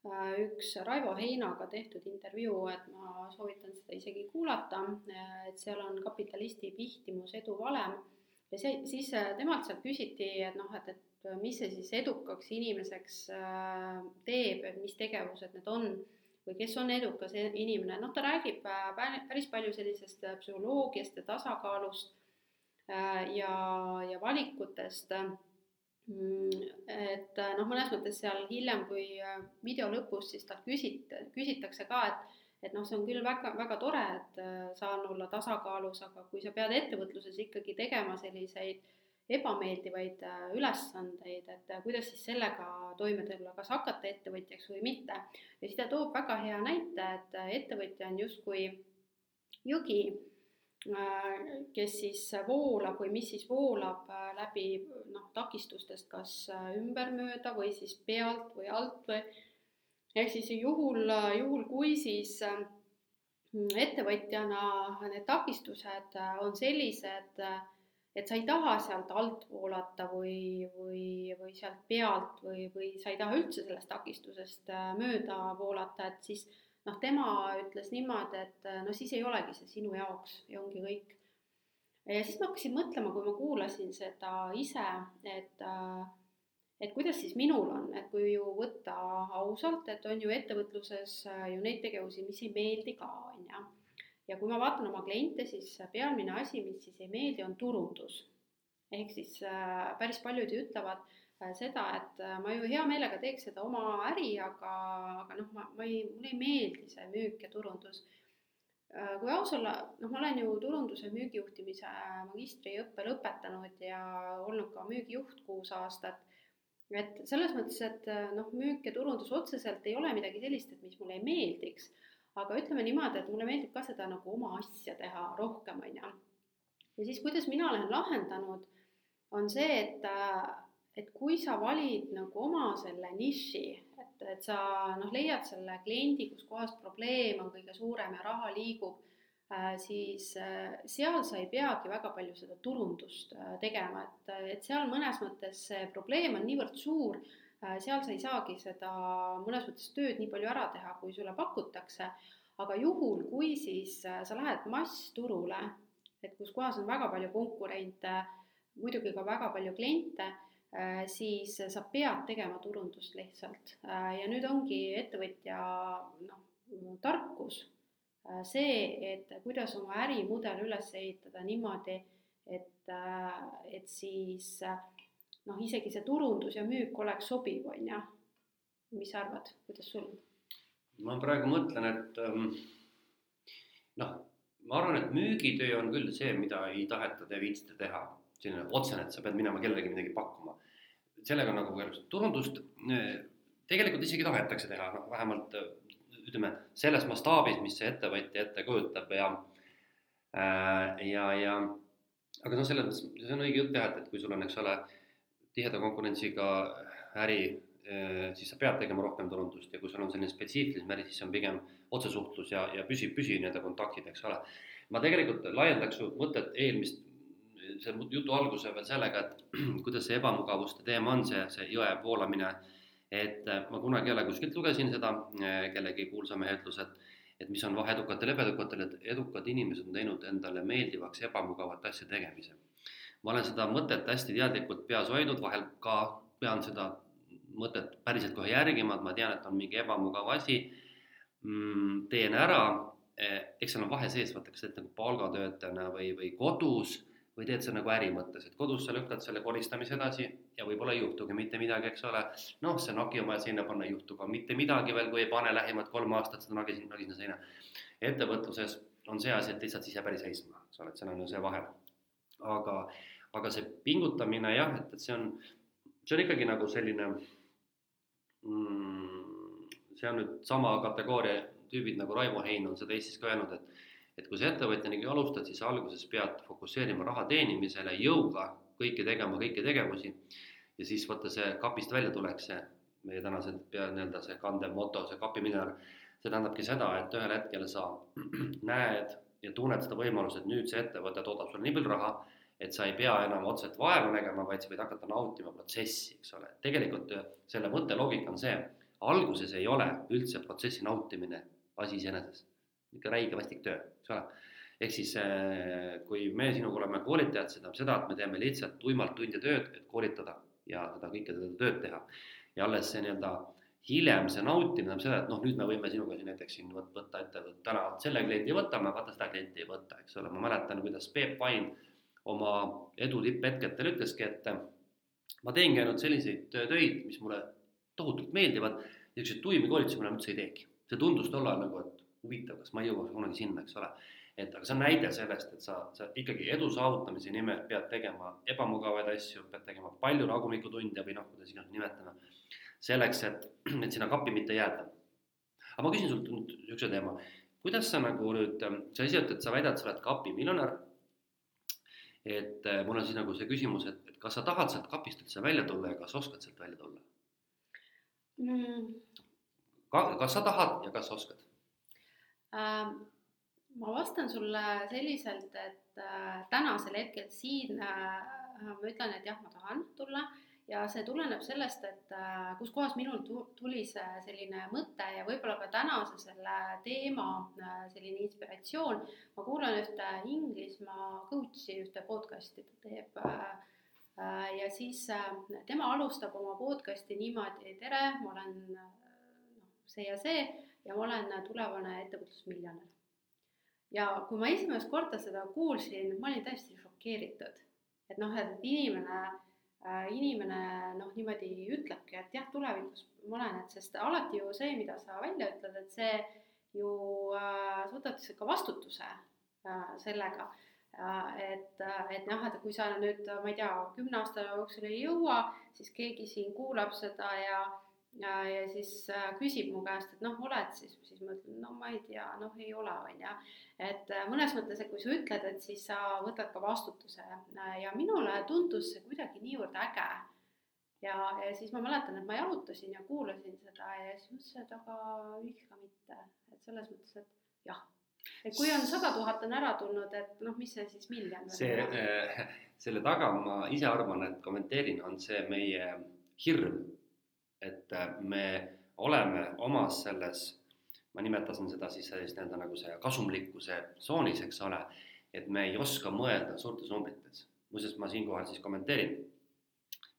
Äh, üks Raivo Heinaga tehtud intervjuu, et ma soovitan seda isegi kuulata, äh, et seal on kapitalisti pihtimus edu valem. Ja see, siis äh, temalt sealt küsiti, et noh, et, et mis see siis edukaks inimeseks teeb, et mis tegevused need on või kes on edukas inimene, noh, ta räägib päris palju sellisest psühholoogiast ja tasakaalust ja, ja valikutest Mm, et äh, noh, mõnes mõttes seal hiljem, kui äh, video lõpus, siis talt küsit-, küsitakse ka, et et noh, see on küll väga, väga tore, et äh, saan olla tasakaalus, aga kui sa pead ettevõtluses ikkagi tegema selliseid ebameeldivaid ülesandeid, et kuidas siis sellega toime tulla, kas hakata ettevõtjaks või mitte. ja siis ta toob väga hea näite, et ettevõtja on justkui jõgi Äh, kes siis voolab või mis siis voolab äh, läbi noh, takistustest kas äh, ümbermööda või siis pealt või alt või ehk siis juhul, juhul kui siis ettevõtjana need takistused on sellised, et sa ei taha sealt alt voolata või, või, või sealt pealt või, või sa ei taha üldse sellest takistusest mööda voolata, et siis noh, tema ütles niimoodi, et no siis ei olegi see sinu jaoks ja ongi kõik. ja siis ma hakkasin mõtlema, kui ma kuulasin seda ise, et et kuidas siis minul on, et kui ju võtta ausalt, et on ju ettevõtluses ju neid tegevusi, mis ei meeldi ka, on ju. ja kui ma vaatan oma kliente, siis peamine asi, mis siis ei meeldi, on turundus. ehk siis äh, päris paljud ju ütlevad Äh, seda, et äh, ma ju hea meelega teeks seda oma äri, aga, aga noh, ma, ma ei, mulle ei meeldi see müük ja turundus. Äh, kui aus olla, noh, ma olen ju turunduse müügijuhtimise magistriõppe lõpetanud ja olnud ka müügijuht kuus aastat. et selles mõttes, et noh, müük ja turundus otseselt ei ole midagi sellist, et mis mulle ei meeldiks. aga ütleme niimoodi, et mulle meeldib ka seda nagu oma asja teha rohkem, on ju. ja siis, kuidas mina olen lahendanud, on see, et et kui sa valid nagu oma selle niši, et, et sa noh, leiad selle kliendi, kus kohas probleem on kõige suurem ja raha liigub äh,, siis äh, seal sa ei peagi väga palju seda turundust äh, tegema, et, et seal mõnes mõttes see probleem on niivõrd suur seal sa ei saagi seda mõnes mõttes tööd nii palju ära teha, kui sulle pakutakse, aga juhul, kui siis sa lähed massturule, et kus kohas on väga palju konkurente, muidugi ka väga palju kliente siis sa pead tegema turundust lihtsalt. Äh, ja nüüd ongi ettevõtja noh, tarkus. Äh, see, et kuidas oma ärimudel üles ehitada niimoodi, et, et siis noh, isegi see turundus ja müük oleks sobiv, on ju. mis sa arvad, kuidas sul? Ma praegu mõtlen, et ähm, noh, ma arvan, et müügitöö on küll see, mida ei taheta, te viitsite teha. Selline otsene, et sa pead minema kellelegi midagi pakkuma. Sellega on nagu keeruline, turundust eh, tegelikult isegi tahetakse teha, noh vähemalt eh, ütleme, selles mastaabis, mis see ettevõtja ette kujutab ja äh, ja, ja aga noh, selles mõttes see on õige jutt jah, et, et kui sul on, eks ole, tiheda konkurentsiga äri, siis sa pead tegema rohkem turundust ja kui sul on selline spetsiifilisem äri, siis on pigem otsesuhtlus ja, ja püsi, püsi nii-öelda kontaktid, eks ole. ma tegelikult laiendaks su mõtet eelmist, see jutu alguse veel sellega, et kuidas see ebamugavuste teema on, see, see jõe voolamine. Et äh, ma kunagi jälle kuskilt lugesin seda, äh, kellegi kuulsa mehe ütlus, et et mis on vahe edukatel ja ebaedukatel, et edukad inimesed on teinud endale meeldivaks ebamugavat asja tegemise. ma olen seda mõtet hästi teadlikult peas hoidnud, vahel ka pean seda mõtet päriselt kohe järgima, et ma tean, et on mingi ebamugav asi. Mm,, teen ära, äh, eks seal on vahe sees, vaata, kas sa teed nagu palgatöötajana või, või kodus või teed sa nagu äri mõttes, et kodus sa lükkad selle koristamise edasi ja võib-olla ei juhtugi mitte midagi, eks ole. noh, see nagi on vaja seina panna, ei juhtu ka mitte midagi veel, kui ei pane lähimad kolm aastat seda nagi, nagi sinna seina. ettevõtluses on see asi, et lihtsalt siis jääb äri seisma, eks ole, et seal on ju see vahe. aga, aga see pingutamine jah, et, et see on, see on ikkagi nagu selline mm,, see on nüüd sama kategooria tüübid nagu Raivo Hein on seda Eestis ka öelnud, et et kui sa ettevõtjanigi alustad, siis alguses pead fokusseerima raha teenimisele jõuga, kõike tegema, kõiki tegevusi. Ja siis vaata see kapist välja tuleks see meie tänased pea nii-öelda see kandev moto, see kapimiljonär, see tähendabki seda, et ühel hetkel sa näed ja tunned seda võimalust, et nüüd see ettevõte toodab sulle nii palju raha, et sa ei pea enam otseselt vaeva nägema, vaid sa võid hakata nautima protsessi, eks ole. tegelikult selle mõtteloogika on see, alguses ei ole üldse protsessi nautimine asi iseeneses niisugune räige vastik töö, eks ole. ehk siis äh, kui me sinuga oleme koolitajad, see tähendab seda, et me teeme lihtsalt tuimalt tunde tööd, et koolitada ja seda kõike seda tööd teha. ja alles see nii-öelda hiljem see nautimine tähendab seda, et noh, nüüd me võime sinuga siin näiteks siin võtta ette, täna selle kliendi võtame, vaata seda klienti ei võta, eks ole, ma mäletan, kuidas Peep Vain oma edu tipphetkedel ütleski, et ma teengi ainult selliseid töid, mis mulle tohutult meeldivad, niisuguseid tuimi koolitusi ma enam üldse ei teegi. see tundus tol ajal nagu, et huvitav, kas ma jõuaks kunagi sinna, eks ole. et aga see on näide sellest, et sa, sa ikkagi edu saavutamise nimel pead tegema ebamugavaid asju, pead tegema palju ragunikutunde või noh, kuidas iganes nimetame. selleks, et, et sinna kappi mitte jääda. aga ma küsin sult nüüd niisuguse teema, kuidas sa nagu nüüd, sa ise ütled, sa väidad, sa oled kapimiljonär. et äh, mul on siis nagu see küsimus, et, et kas sa tahad sealt kapist üldse välja tulla ja kas oskad sealt välja tulla mm.? Ka, kas sa tahad ja kas oskad? Ähm, ma vastan sulle selliselt, et äh, tänasel hetkel siin äh, ma ütlen, et jah, ma tahan tulla ja see tuleneb sellest, et äh, kuskohast minul tuli see selline mõte ja võib-olla ka tänase selle teema selline inspiratsioon. ma kuulan ühte Inglismaa coach'i, ühte podcast'i ta teeb. ja siis tema alustab oma podcast'i niimoodi, tere, ma olen see ja see ja ma olen tulevane ettevõtlusmiljonär. ja kui ma esimest korda seda kuulsin, ma olin täiesti šokeeritud, et noh, et inimene äh,, inimene noh, niimoodi ütlebki, et jah, tulevikus ma olen, et sest alati ju see, mida sa välja ütled, et see ju äh, sa võtad ka vastutuse äh, sellega äh, et, et noh, et kui sa nüüd, ma ei tea, kümne aasta jooksul ei jõua, siis keegi siin kuulab seda ja ja, ja siis äh, küsib mu käest, et noh, oled siis, siis ma ütlen, no ma ei tea, noh, ei ole, on ju. et äh, mõnes mõttes, et kui sa ütled, et siis sa võtad ka vastutuse äh, ja minule tundus see kuidagi niivõrd äge. ja, ja siis ma mäletan, et ma jalutasin ja kuulasin seda ja siis mõtlesin, et aga miks ka mitte, et selles mõttes, et jah et kui on sada tuhat on ära tulnud, et noh, mis see siis miljon. see äh,, selle taga ma ise arvan, et kommenteerin, on see meie hirm et äh, me oleme omas selles, ma nimetasin seda siis sellist nii-öelda nagu see kasumlikkuse tsoonis, eks ole, et me ei oska mõelda suurtes numbrites. muuseas, ma siinkohal siis kommenteerin.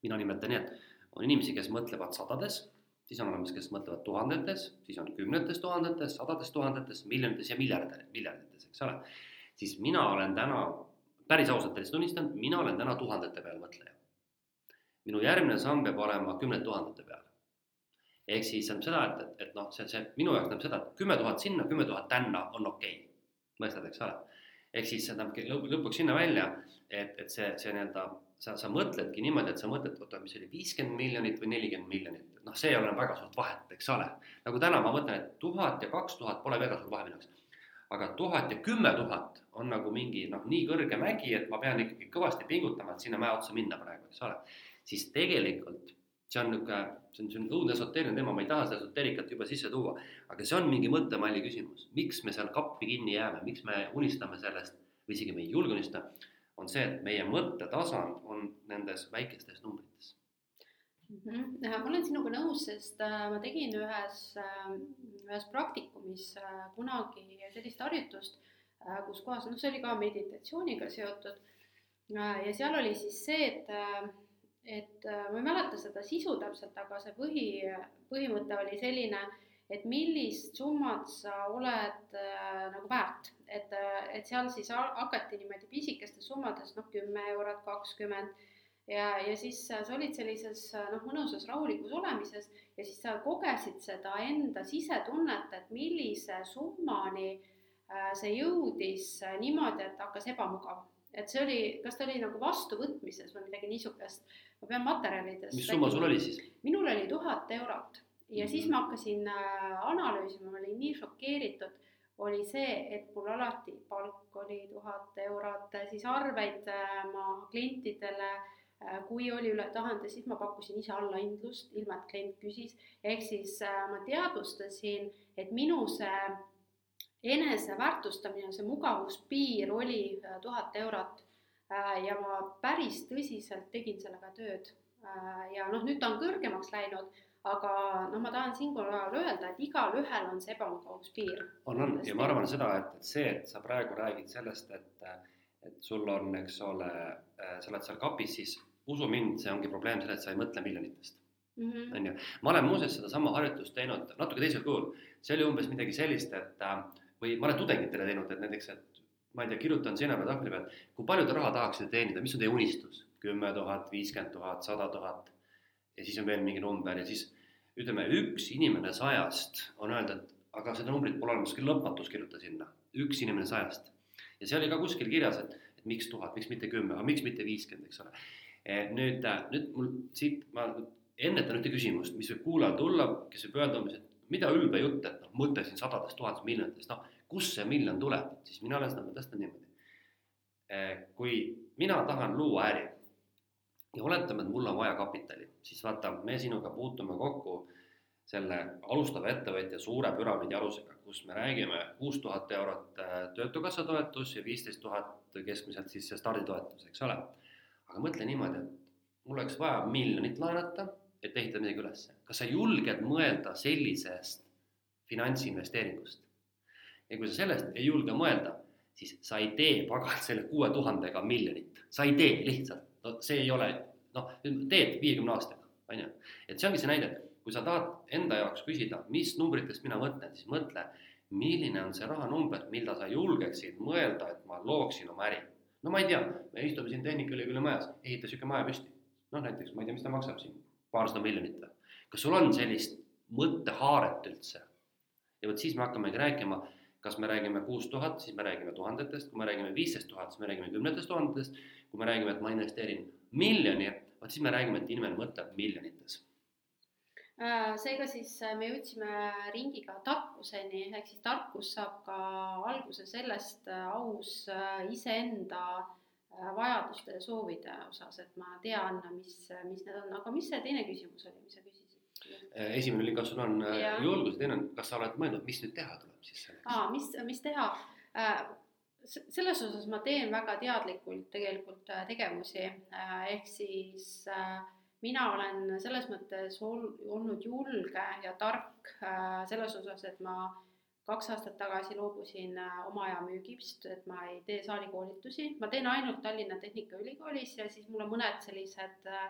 mina nimetan nii, et on inimesi, kes mõtlevad sadades, siis on olemas, kes mõtlevad tuhandetes, siis on kümnetes tuhandetes, sadades tuhandetes, miljonites ja miljardites, miljardites, eks ole. siis mina olen täna, päris ausalt teile tunnistan, mina olen täna tuhandete peal mõtleja. minu järgmine samm peab olema kümnete tuhandete peal ehk siis tähendab seda, et, et, et noh, see, see minu jaoks tähendab seda, et kümme tuhat sinna, kümme tuhat tänna on okei okay.. mõistad, eks ole? ehk siis see tähendab lõpuks sinna välja, et, et see, see nii-öelda sa, sa mõtledki niimoodi, et sa mõtled, oota, mis oli viiskümmend miljonit või nelikümmend miljonit, noh, see ei ole väga suurt vahet, eks ole. nagu täna ma mõtlen, et tuhat ja kaks tuhat pole väga suur vahe minu jaoks. aga tuhat ja kümme tuhat on nagu mingi noh, nii kõrge mägi, et ma pean ikkagi kõvasti pingutama, et sinna mäe otsa minna praegu, eks ole. siis tegelikult see on niisugune, see on, see on õudne esoteeriline teema, ma ei taha seda esoteerikat juba sisse tuua, aga see on mingi mõttemalli küsimus, miks me seal kappi kinni jääme, miks me unistame sellest või isegi me ei julge unistada, on see, et meie mõttetasand on nendes väikestes numbrites mm. -hmm. ma olen sinuga nõus, sest äh, ma tegin ühes, äh, ühes praktikumis äh, kunagi sellist harjutust, kus kohas, noh, see oli ka meditatsiooniga seotud. ja seal oli siis see, et et äh, ma ei mäleta seda sisu täpselt, aga see põhi, põhimõte oli selline, et millist summat sa oled äh, nagu väärt, et, äh, et seal siis hakati niimoodi pisikestes summades, noh, kümme eurot, kakskümmend ja, ja siis sa olid sellises noh, mõnusas rahulikus olemises ja siis sa kogesid seda enda sisetunnet, et millise summani äh, see jõudis niimoodi, et hakkas ebamugav. Et see oli, kas ta oli nagu vastuvõtmises või midagi niisugust ma pean materjalidest. mis summa sul oli siis? minul oli tuhat eurot ja mm -hmm. siis ma hakkasin äh, analüüsima, ma olin nii šokeeritud, oli see, et mul alati palk oli tuhat eurot, siis arveid äh, ma klientidele äh, kui oli üle tuhande, siis ma pakkusin ise allahindlust, ilma et klient küsis, ehk siis ma teadvustasin, et minu see eneseväärtustamine, see mugavuspiir oli tuhat eurot Äh, ja ma päris tõsiselt tegin sellega tööd. Äh, ja noh, nüüd ta on kõrgemaks läinud, aga noh, ma tahan siinkohal öelda, et igalühel on see ebamugavuspiir. on, on ja ma arvan seda, et, et see, et sa praegu räägid sellest, et, et sul on, eks ole, äh, sa oled seal kapis, siis usu mind, see ongi probleem selles, et sa ei mõtle miljonitest. -hmm. on ju, ma olen muuseas sedasama harjutust teinud natuke teisel kujul, see oli umbes midagi sellist, et või ma olen tudengitele teinud, et näiteks, et ma ei tea, kirjutan seina peal tahvli peal, kui palju te raha tahaksite teenida, mis on teie unistus? kümme tuhat, viiskümmend tuhat, sada tuhat ja siis on veel mingi number ja siis ütleme, üks inimene sajast on öelda, et aga seda numbrit pole olemas, küll lõpmatus kirjuta sinna, üks inimene sajast. ja see oli ka kuskil kirjas, et, et miks tuhat, miks mitte kümme, aga miks mitte viiskümmend, eks ole. E, nüüd, nüüd mul siit, ma ennetan ühte küsimust, mis võib kuulajal tulla, kes võib öelda umbes, et mida ülbe jutt, et noh, mõte siin sadadest tuhandest miljonitest, noh kust see miljon tuleb, siis mina olen seda mõtestanud niimoodi. Eh, kui mina tahan luua äri ja oletame, et mul on vaja kapitali, siis vaata, me sinuga puutume kokku selle alustava ettevõtja suure püramiidi alusega, kus me räägime kuus tuhat eurot eh, Töötukassa toetus ja viisteist tuhat keskmiselt siis see starditoetus, eks ole. aga mõtle niimoodi, et mul oleks vaja miljonit laenata, et ehitada midagi ülesse. kas sa julged mõelda sellisest finantsinvesteeringust? ja kui sa sellest ei julge mõelda, siis sa ei tee pagan selle kuue tuhandega miljonit, sa ei tee lihtsalt, no see ei ole, noh, teed viiekümne aastaga, on ju. et see ongi see näide, kui sa tahad enda jaoks küsida, mis numbritest mina mõtlen, siis mõtle, milline on see rahanumber, mida sa julgeksid mõelda, et ma looksin oma äri. no ma ei tea, me istume siin Tehnikaülikooli majas, ehita niisugune maja püsti. noh, näiteks ma ei tea, mis ta maksab siin, paarsada miljonit või. kas sul on sellist mõttehaaret üldse? ja vot siis me hakkamegi rääkima kas me räägime kuus tuhat, siis me räägime tuhandetest, kui me räägime viisteist tuhat, siis me räägime kümnetest tuhandetest, kui me räägime, et ma investeerin miljoni, vot siis me räägime, et inimene mõtleb miljonites äh, seega siis äh, me jõudsime ringiga tarkuseni, ehk siis tarkus saab ka alguse sellest äh, aus iseenda vajaduste ja soovide osas, et ma tean, mis, mis need on, aga mis see teine küsimus oli, mis sa küsisid? Äh, esimene oli, kas sul on äh, ja. julgus, teine on, kas sa oled mõelnud, mis nüüd teha tuleb siis selleks? aa, mis, mis teha? Äh, selles osas ma teen väga teadlikult tegelikult tegevusi, ehk siis mina olen selles mõttes ol, olnud julge ja tark selles osas, et ma kaks aastat tagasi loobusin oma aja müügist, et ma ei tee saalikoolitusi, ma teen ainult Tallinna Tehnikaülikoolis ja siis mul on mõned sellised äh,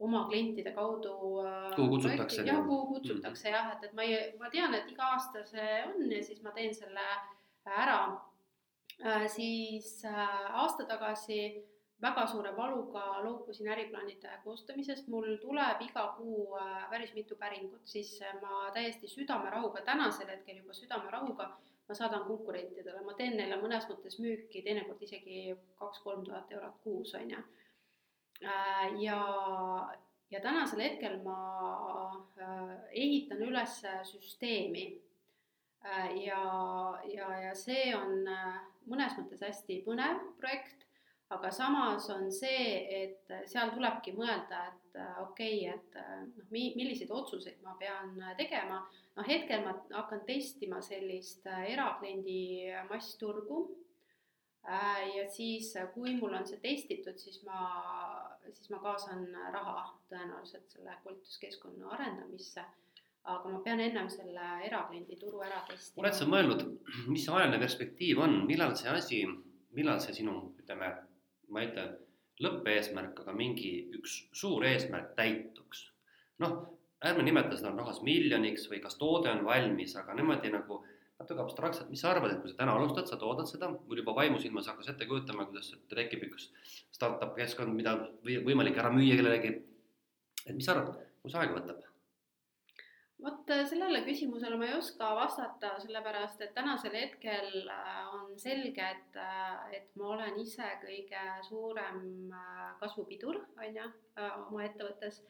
oma klientide kaudu. Äh, kuhu kutsutakse? jah, kuhu kutsutakse mm. jah, et, et ma ei, ma tean, et iga aasta see on ja siis ma teen selle ära äh,. siis äh, aasta tagasi väga suure valuga loobusin äriplaanide koostamisest, mul tuleb iga kuu äh, päris mitu päringut, siis ma täiesti südamerahuga, tänasel hetkel juba südamerahuga ma saadan konkurentidele, ma teen neile mõnes mõttes müüki, teinekord isegi kaks-kolm tuhat eurot kuus, on ju. Äh, ja, ja tänasel hetkel ma äh, ehitan üles süsteemi. Ja, ja, ja see on mõnes mõttes hästi põnev projekt, aga samas on see, et seal tulebki mõelda, et okei okay,, et noh, mi-, milliseid otsuseid ma pean tegema, noh hetkel ma hakkan testima sellist erakliendi massturgu Äh, ja siis, äh, kui mul on see testitud, siis ma, siis ma kaasan raha tõenäoliselt selle koolituskeskkonna arendamisse. aga ma pean ennem selle erakliendi turu ära testima. oled sa mõelnud, mis see ajaline perspektiiv on, millal see asi, millal see sinu, ütleme, ma ei ütle lõppeesmärk, aga mingi üks suur eesmärk täituks? noh, ärme nimeta seda rahas miljoniks või kas toode on valmis, aga niimoodi nagu natuke abstraktselt, mis sa arvad, et kui sa täna alustad, sa toodad seda, mul juba vaimusilmas hakkas ette kujutama, kuidas tekib üks startup keskkond, mida või võimalik ära müüa kellelegi. et mis sa arvad, kui see aega võtab? Vot äh, sellele küsimusele ma ei oska vastata, sellepärast et tänasel hetkel äh, on selge, et, äh, et ma olen ise kõige suurem kasvupidur, on ju, oma ettevõttes.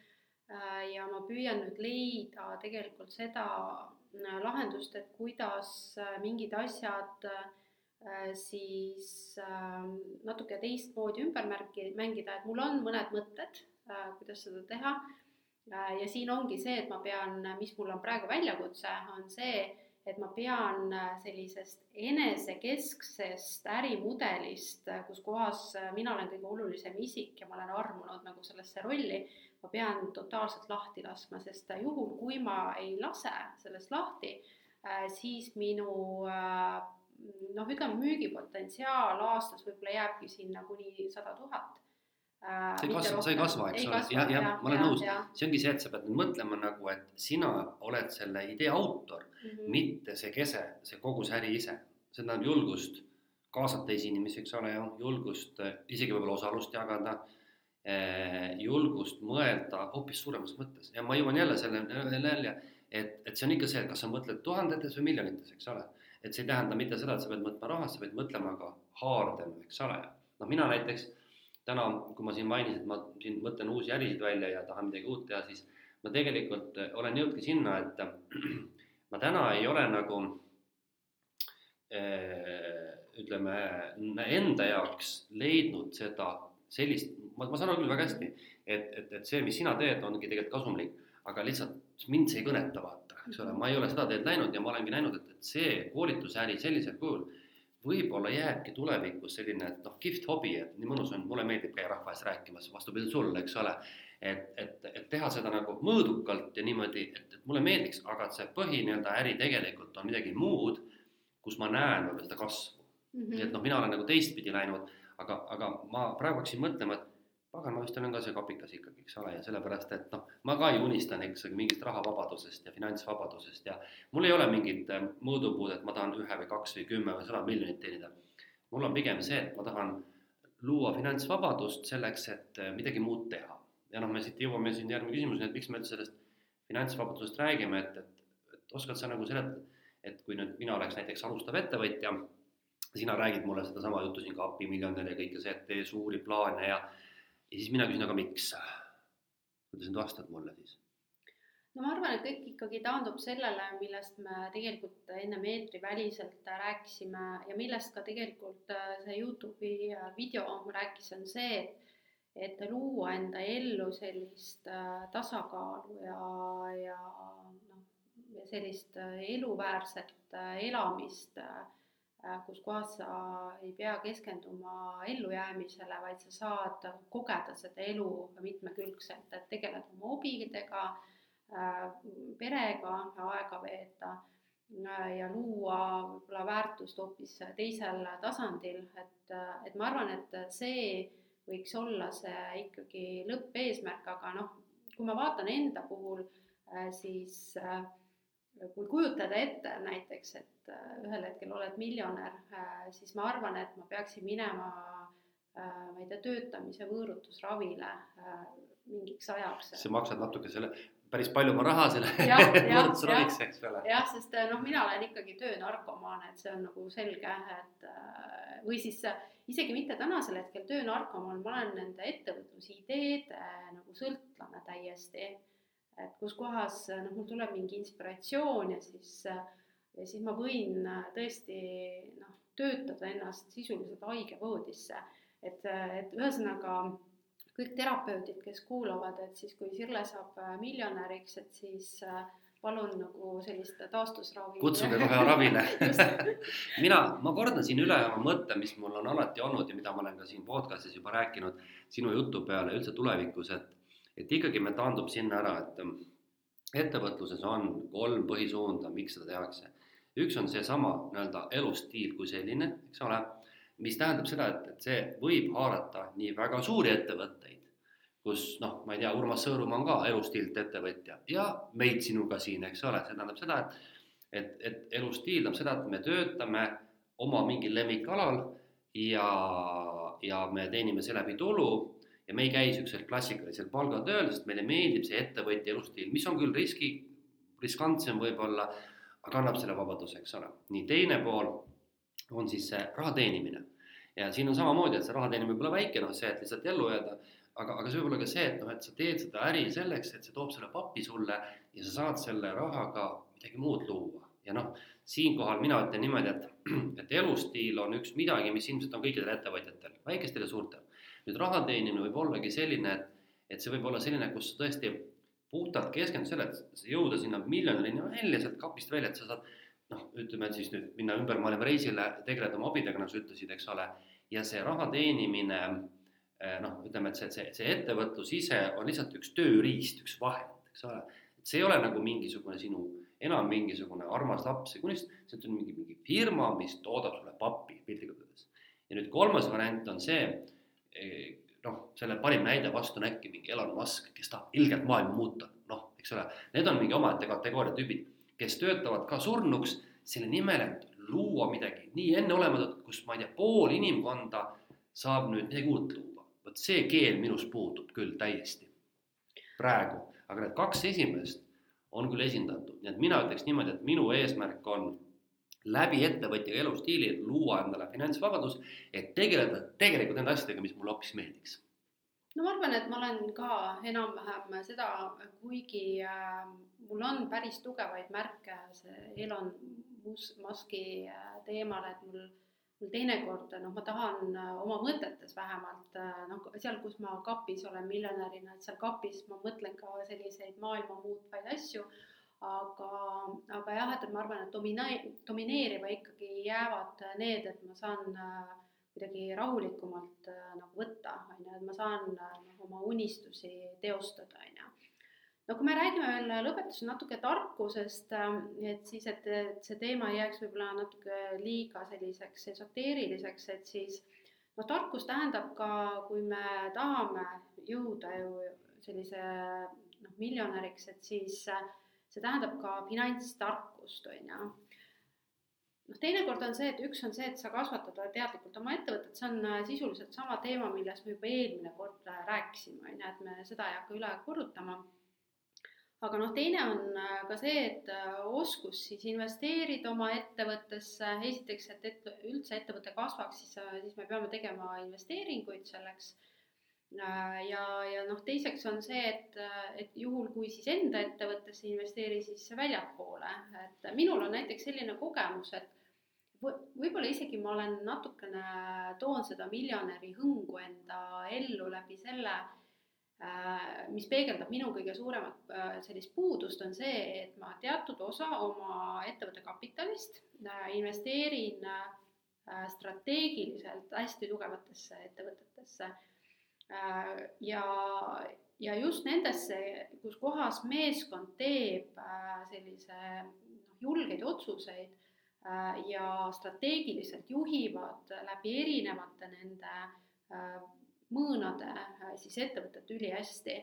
ja ma püüan nüüd leida tegelikult seda lahendust, et kuidas mingid asjad siis natuke teistmoodi ümber märki, mängida, et mul on mõned mõtted, kuidas seda teha. Ja siin ongi see, et ma pean, mis mul on praegu väljakutse, on see, et ma pean sellisest enesekesksest ärimudelist, kus kohas mina olen kõige olulisem isik ja ma olen armunud nagu sellesse rolli, ma pean totaalselt lahti laskma, sest juhul, kui ma ei lase sellest lahti, äh, siis minu äh, noh, ütleme müügipotentsiaal aastas võib-olla jääbki sinna kuni sada tuhat äh, see ei kasva, see ei kasva, eks ole, jah, jah, ma olen nõus, see ongi see, et sa pead mõtlema nagu, et sina oled selle idee autor mm, -hmm. mitte see kese, see kogu see äri ise. see tähendab julgust kaasata teisi inimesi, eks ole ju, julgust isegi võib-olla osalust jagada Eh, julgust mõelda hoopis suuremas mõttes ja ma jõuan jälle selle välja, et, et see on ikka see, et kas sa mõtled tuhandetes või miljonites, eks ole. et see ei tähenda mitte seda, et sa pead mõtlema rahast, sa pead mõtlema ka haardena, eks ole. noh, mina näiteks täna, kui ma siin mainisin, et ma siin mõtlen uusi ärisid välja ja tahan midagi uut teha, siis ma tegelikult olen jõudnudki sinna, et ma täna ei ole nagu eh, ütleme enda jaoks leidnud seda sellist ma, ma saan aru küll väga hästi, et, et, et see, mis sina teed, ongi tegelikult kasumlik, aga lihtsalt mind see ei kõneta, vaata, eks ole, ma ei ole seda teed läinud ja ma olengi näinud, et, et see koolitusäri sellisel kujul võib-olla jääbki tulevikus selline, noh, kihvt hobi, et nii mõnus on, mulle meeldib käia rahva ees rääkimas, vastupidi sulle, eks ole. et, et, et teha seda nagu mõõdukalt ja niimoodi, et, et mulle meeldiks, aga et see põhi nii-öelda äri tegelikult on midagi muud, kus ma näen võib-olla seda kasvu mm. -hmm. et noh, mina olen nagu teistpidi läinud, aga, aga ma praegu hakkasin mõtlema, et pagan, ma vist olen ka see kapikas ikkagi, eks ole, ja sellepärast, et noh, ma ka ju unistan ikkagi mingist rahavabadusest ja finantsvabadusest ja mul ei ole mingit äh, mõõdupuud, et ma tahan ühe või kaks või kümme või sada miljonit teenida. mul on pigem see, et ma tahan luua finantsvabadust selleks, et äh, midagi muud teha. ja noh, me siit jõuame siin järgmine küsimuseni, et miks me üldse sellest finantsvabadusest räägime, et, et, et oskad sa nagu seletada, et kui nüüd mina oleks näiteks alustav ettevõtja, sina räägid mulle sedasama juttu siin ka API miljonär ja kõike see, et tee suuri plaane ja ja siis mina küsin, aga miks? kuidas nad vastavad mulle siis? no ma arvan, et kõik ikkagi taandub sellele, millest me tegelikult ennem eetriväliselt rääkisime ja millest ka tegelikult äh, see Youtube'i äh, video rääkis, on see, et et luua enda ellu sellist äh, tasakaalu ja, ja noh, sellist eluväärset elamist kus kohas sa ei pea keskenduma ellujäämisele, vaid sa saad kogeda seda elu mitmekülgselt, et tegeled oma hobidega, äh, perega aega veeta äh, ja luua võib-olla väärtust hoopis teisel tasandil, et, et ma arvan, et see võiks olla see ikkagi lõppeesmärk, aga noh, kui ma vaatan enda puhul, siis kui kujutada ette näiteks, et äh, ühel hetkel oled miljonär, äh, siis ma arvan, et ma peaksin minema äh, ma ei tea, töötamise võõrutusravile mingiks ajaks. sa maksad natuke selle, päris palju oma raha selle võrdlusraviks, eks ole. jah, sest noh, mina olen ikkagi töönarkomaan, et see on nagu selge, et või siis isegi mitte tänasel hetkel töönarkomaan, ma olen nende ettevõtlusideede nagu sõltlane täiesti. Et kus kohas äh, noh, mul tuleb mingi inspiratsioon ja siis, ja siis ma võin äh, tõesti noh, töötada ennast sisuliselt haigevoodisse. et, et ühesõnaga kõik terapeudid, kes kuulavad, et siis kui Sirle saab äh, miljonäriks, et siis äh, palun nagu sellist taastusravi. kutsuge kohe ravile mina, ma kordan siin üle oma mõtte, mis mul on alati olnud ja mida ma olen ka siin podcast'is juba rääkinud sinu jutu peale üldse tulevikus, et et ikkagi me taandub sinna ära, et ähm, ettevõtluses on kolm põhisuunda, miks seda tehakse. üks on seesama nii-öelda elustiil kui selline, eks ole, mis tähendab seda, et, et see võib haarata nii väga suuri ettevõtteid, kus noh, ma ei tea, Urmas Sõõrumaa on ka elustiilt ettevõtja ja meid sinuga siin, eks ole, see tähendab seda, et et, et elustiil tähendab seda, et me töötame oma mingil lemmikalal ja, ja me teenime seeläbi tulu ja me ei käi niisugusel klassikalisel palgatööl, sest meile meeldib see ettevõtja elustiil, mis on küll riski, riskantsem võib-olla, aga annab selle vabaduse, eks ole. nii, teine pool on siis see raha teenimine. ja siin on samamoodi, et see raha teenimine võib olla väike, noh see, et lihtsalt ellu jääda, aga, aga see võib olla ka see, et noh, et sa teed seda äri selleks, et see toob selle papi sulle ja sa saad selle rahaga midagi muud luua ja noh, siinkohal mina ütlen niimoodi, et, et elustiil on üks midagi, mis ilmselt on kõikidel ettevõtjatel, väikestel ja suurtel. Nüüd raha teenimine võib ollagi selline, et, et see võib olla selline, kus tõesti puhtalt keskendud sellele, et jõuda sinna miljonini välja sealt kapist välja, et sa saad noh, ütleme siis nüüd minna ümber maailma reisile, tegeleda oma abidega, nagu sa ütlesid, eks ole, ja see raha teenimine eh, noh, ütleme, et see, see, see ettevõtlus ise on lihtsalt üks tööriist, üks vahend, eks ole. see ei ole nagu mingisugune sinu, enam mingisugune armas laps või kunst, see on mingi, mingi firma, mis toodab sulle pappi piltlikult öeldes. ja nüüd kolmas variant on see, noh, selle parim näide vastu on äkki mingi Elon Musk, kes tahab ilgelt maailma muuta, noh, eks ole, need on mingi omaette kategooria tüübid, kes töötavad ka surnuks selle nimel, et luua midagi nii enneolematut, kus ma ei tea, pool inimkonda saab nüüd midagi uut luua. vot see keel minus puudub küll täiesti praegu, aga need kaks esimest on küll esindatud, nii et mina ütleks niimoodi, et minu eesmärk on läbi ettevõtja elustiili luua endale finantsvabadus, et tegeleda tegelikult nende asjadega, mis mulle hoopis meeldiks. no ma arvan, et ma olen ka enam-vähem seda, kuigi äh, mul on päris tugevaid märke see Elon Mus- Muski äh, teemal, et mul, mul teinekord noh, ma tahan äh, oma mõtetes vähemalt äh, noh, seal, kus ma kapis olen miljonärina, et seal kapis ma mõtlen ka selliseid maailma muutvaid asju, aga, aga jah, et ma arvan, et domina-, domineerima ikkagi jäävad need, et ma saan äh, kuidagi rahulikumalt äh, nagu võtta, on ju, et ma saan äh, nagu oma unistusi teostada, on ju. no kui me räägime veel lõpetuseks natuke tarkusest, et siis, et, et see teema ei jääks võib-olla natuke liiga selliseks esoteeriliseks, et siis no tarkus tähendab ka, kui me tahame jõuda ju sellise noh, miljonäriks, et siis äh, see tähendab ka finantstarkust, on ju noh, teinekord on see, et üks on see, et sa kasvatad teadlikult oma ettevõtet, see on äh, sisuliselt sama teema, millest me juba eelmine kord äh, rääkisime, on ju, et me seda ei hakka üle korrutama. aga noh, teine on äh, ka see, et oskus siis investeerida oma ettevõttesse, esiteks, et ette, üldse ettevõte kasvaks, siis, siis me peame tegema investeeringuid selleks ja, ja noh, teiseks on see, et, et juhul, kui siis enda ettevõttesse ei investeeri, siis väljapoole, et minul on näiteks selline kogemus, et või- võib-olla isegi ma olen natukene, toon seda miljonäri hõngu enda ellu läbi selle, mis peegeldab minu kõige suuremat äh, sellist puudust, on see, et ma teatud osa oma ettevõtte kapitalist äh, investeerin äh, strateegiliselt hästi tugevatesse ettevõtetesse. Äh, ja, ja just nendesse, kus kohas meeskond teeb äh, sellise noh, julgeid otsuseid äh, ja strateegiliselt juhivad läbi erinevate nende äh, mõõnade äh, siis ettevõtet ülihästi.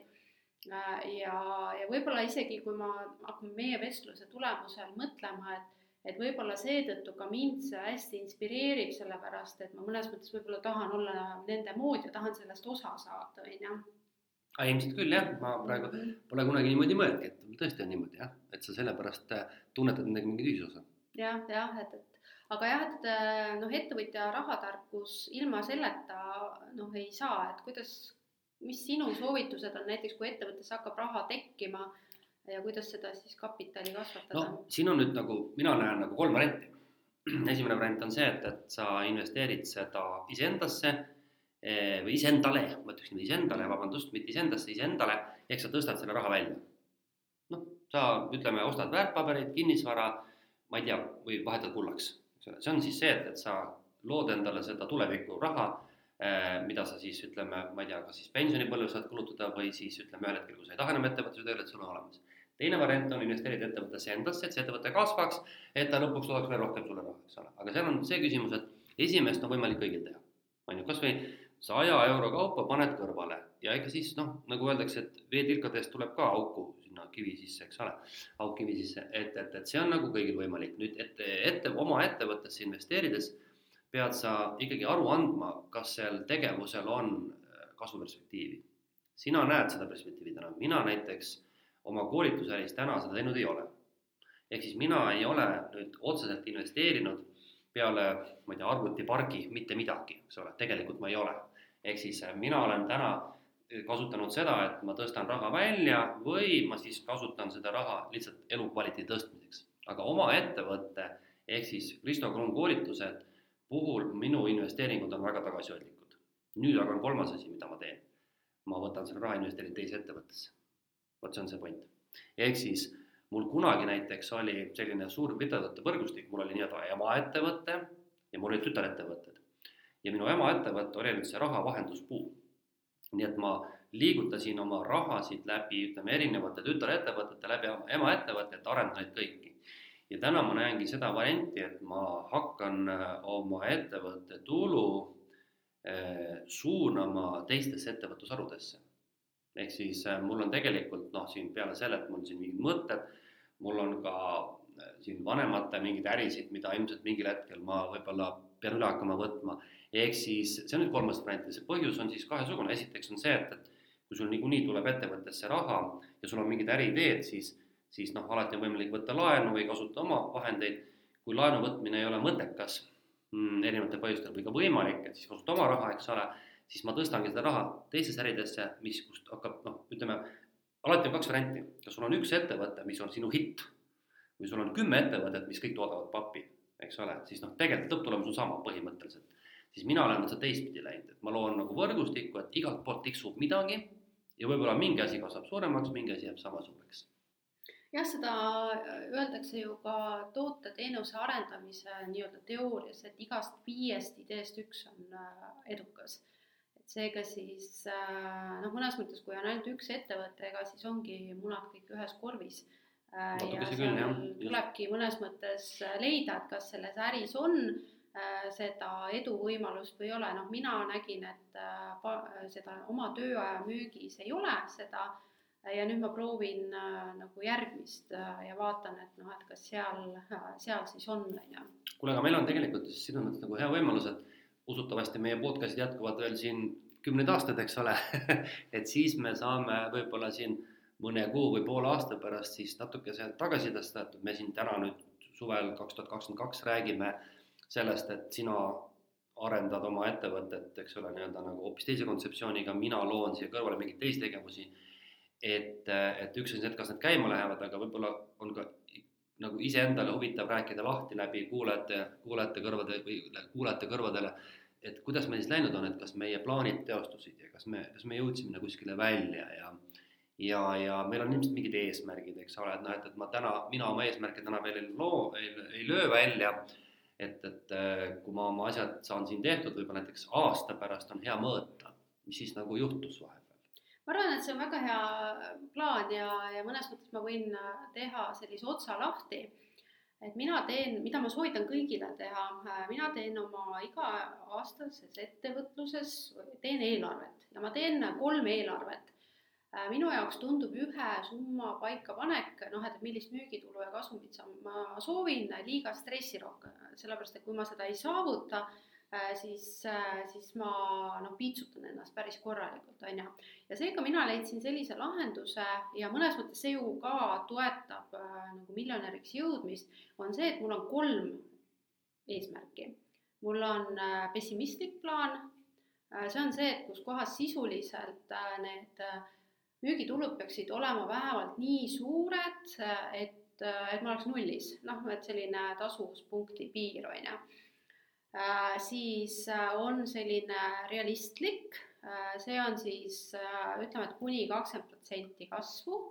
Äh, ja, ja võib-olla isegi, kui ma hakkan meie vestluse tulemusel mõtlema, et et võib-olla seetõttu ka mind see hästi inspireerib, sellepärast et ma mõnes mõttes võib-olla tahan olla nende moodi ja tahan sellest osa saada, on ju. ilmselt küll jah, ma praegu pole kunagi niimoodi mõelnudki, et tõesti on niimoodi jah, et sa sellepärast äh, tunnetad nendega mingit ühisosa. jah, jah, et, et aga jah, et äh, noh, ettevõtja rahatarkus ilma selleta noh, ei saa, et kuidas, mis sinu soovitused on näiteks, kui ettevõttes hakkab raha tekkima ja kuidas seda siis kapitali kasvatada no siin on nüüd nagu, mina näen nagu kolm varianti. esimene variant on see, et, et sa investeerid seda iseendasse eh, või iseendale, ma ütleks niimoodi iseendale, vabandust, mitte iseendasse, iseendale, ehk sa tõstad selle raha välja. noh, sa ütleme, ostad väärtpabereid, kinnisvara, ma ei tea, või vahetad kullaks, eks ole, see on siis see, et, et sa lood endale seda tulevikuraha eh, mida sa siis ütleme, ma ei tea, kas siis pensionipõlves saad kulutada või siis ütleme ühel hetkel, kui sa ei taha enam ettevõttes tööle, et sul on olemas teine variant on investeerida ettevõttesse endasse, et see ettevõte kasvaks, et ta lõpuks toodaks veel rohkem sulle raha, eks ole, aga seal on see küsimus, et esimest on võimalik kõigil teha. on ju, kasvõi saja euro kaupa paned kõrvale ja ega siis noh, nagu öeldakse, et veetilkadest tuleb ka auku sinna kivi sisse, eks ole, auk kivi sisse, et, et, et see on nagu kõigil võimalik. nüüd ette, ette, oma ettevõttesse investeerides pead sa ikkagi aru andma, kas seal tegevusel on äh, kasvuperspektiivi. sina näed seda perspektiivi täna, mina näiteks oma koolitusäris täna seda teinud ei ole. ehk siis mina ei ole nüüd otseselt investeerinud peale, ma ei tea, arvutipargi mitte midagi, eks ole, tegelikult ma ei ole. ehk siis äh, mina olen täna kasutanud seda, et ma tõstan raha välja või ma siis kasutan seda raha lihtsalt elukvaliteedi tõstmiseks. aga oma ettevõtte ehk siis Risto Kruun koolitused puhul minu investeeringud on väga tagasihoidlikud. nüüd aga on kolmas asi, mida ma teen. ma võtan selle raha, investeerin teise ettevõttesse vot see on see point. ehk siis mul kunagi näiteks oli selline suur ettevõtte võrgustik, mul oli nii-öelda emaettevõte ja mul olid tütarettevõtted. ja minu emaettevõte oli nüüd see raha vahenduspuu. nii et ma liigutasin oma rahasid läbi, ütleme, erinevate tütarettevõtete, läbi et arendada neid kõiki. ja täna ma näengi seda varianti, et ma hakkan äh, oma ettevõtte tulu eh, suunama teistesse ettevõtlusharudesse ehk siis äh, mul on tegelikult noh, siin peale selle, et mul siin mingid mõtted, mul on ka äh, siin vanemate mingeid ärisid, mida ilmselt mingil hetkel ma võib-olla pean üle hakkama võtma. ehk siis see on nüüd kolmas variant ja see põhjus on siis kahesugune, esiteks on see, et, et kui sul niikuinii tuleb ettevõttesse raha ja sul on mingid äriideed, siis, siis noh, alati on võimalik võtta laenu või kasutada oma vahendeid. kui laenu võtmine ei ole mõttekas mm, erinevatel põhjustel või ka võimalik, et siis kasuta oma raha, eks ole siis ma tõstangi seda raha teistesse äridesse, mis, kust hakkab noh, ütleme, alati on kaks varianti, kas sul on üks ettevõte, mis on sinu hitt või sul on kümme ettevõtet, mis kõik toodavad pappi, eks ole, siis noh, tegelikult lõpptulemus on sama põhimõtteliselt. siis mina olen seda teistpidi läinud, et ma loon nagu võrgustikku, et igalt poolt tiksub midagi ja võib-olla mingi asi kasvab suuremaks, mingi asi jääb sama suureks. Jah, seda öeldakse ju ka toote-teenuse arendamise nii-öelda teoorias, et igast viiest ideest üks on äh, edukas seega siis äh, noh, mõnes mõttes, kui on ainult üks ettevõte, ega siis ongi munad kõik ühes korvis. Äh, ja seal tulebki mõnes mõttes leida, et kas selles äris on äh, seda eduvõimalust või ei ole, noh, mina nägin, et seda oma tööaja müügis ei ole seda ja nüüd ma proovin nagu järgmist ja vaatan, et noh, et kas seal, seal siis on, on ju. kuule, aga meil on tegelikult selles mõttes nagu hea võimalus, et usutavasti meie podcast'id jätkuvad veel siin kümneid aastaid, eks ole et siis me saame võib-olla siin mõne kuu või poole aasta pärast siis natukese tagasisidestada, et me siin täna nüüd suvel kaks tuhat kakskümmend kaks räägime sellest, et sina arendad oma ettevõtet, eks ole, nii-öelda nagu hoopis teise kontseptsiooniga, mina loon siia kõrvale mingeid teisi tegevusi. et, et üks on see, et kas need käima lähevad, aga võib-olla on ka nagu iseendale huvitav rääkida lahti läbi kuulajate, kuulajate kõrvade või kuulajate kõrvadele, et kuidas meil siis läinud on, et kas meie plaanid teostusid ja kas me, kas me jõudsime kuskile välja ja ja, ja meil on ilmselt mingid eesmärgid, eks ole, et noh, et, et ma täna, mina oma eesmärke täna veel ei loo, ei, ei löö välja, et, et kui ma oma asjad saan siin tehtud, võib-olla näiteks aasta pärast on hea mõõta, mis siis nagu juhtus vahepeal ma arvan, et see on väga hea plaan ja, ja mõnes mõttes ma võin teha sellise otsa lahti. et mina teen, mida ma soovitan kõigile teha, mina teen oma iga-aastases ettevõtluses, teen eelarvet ja ma teen kolm eelarvet. minu jaoks tundub ühe summa paikapanek, noh, et millist müügitulu ja kasumit ma soovin, liiga stressirohke, sellepärast et kui ma seda ei saavuta, äh, siis, siis ma noh, piitsutan ennast päris korralikult, on ju. ja seega mina leidsin sellise lahenduse ja mõnes mõttes see ju ka toetab nagu miljonäriks jõudmist, on see, et mul on kolm eesmärki. mul on pessimistlik plaan, see on see, et kus kohas sisuliselt need müügitulud peaksid olema vähemalt nii suured, et et, et ma oleks nullis, noh, et selline tasuvuspunkti piir, on ju. Äh, siis äh, on selline realistlik, äh, see on siis ütleme, et kuni kakskümmend protsenti kasvu.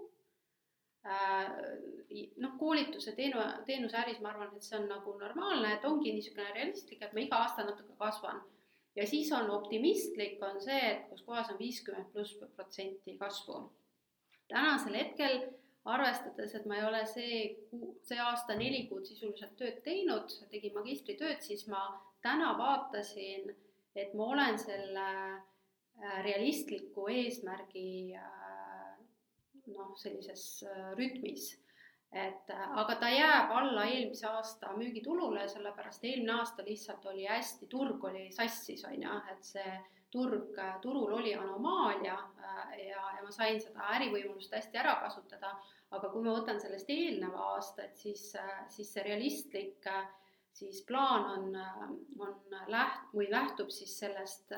noh, koolituse teenu, teenuseäris ma arvan, et see on nagu normaalne, et ongi niisugune realistlik, et ma iga aasta natuke kasvan ja siis on optimistlik, on see, et kus kohas on viiskümmend pluss protsenti kasvu. tänasel hetkel arvestades, et ma ei ole see see aasta neli kuud sisuliselt tööd teinud, tegin magistritööd, siis ma täna vaatasin, et ma olen selle äh, realistliku eesmärgi äh, noh, sellises äh, rütmis. et aga ta jääb alla eelmise aasta müügitulule, sellepärast eelmine aasta lihtsalt oli hästi, turg oli sassis, on ju, et see turg, turul oli anomaalia ja, ja ma sain seda ärivõimalust hästi ära kasutada aga kui ma võtan sellest eelneva aasta, et siis, siis see realistlik siis plaan on, on läht- või lähtub siis sellest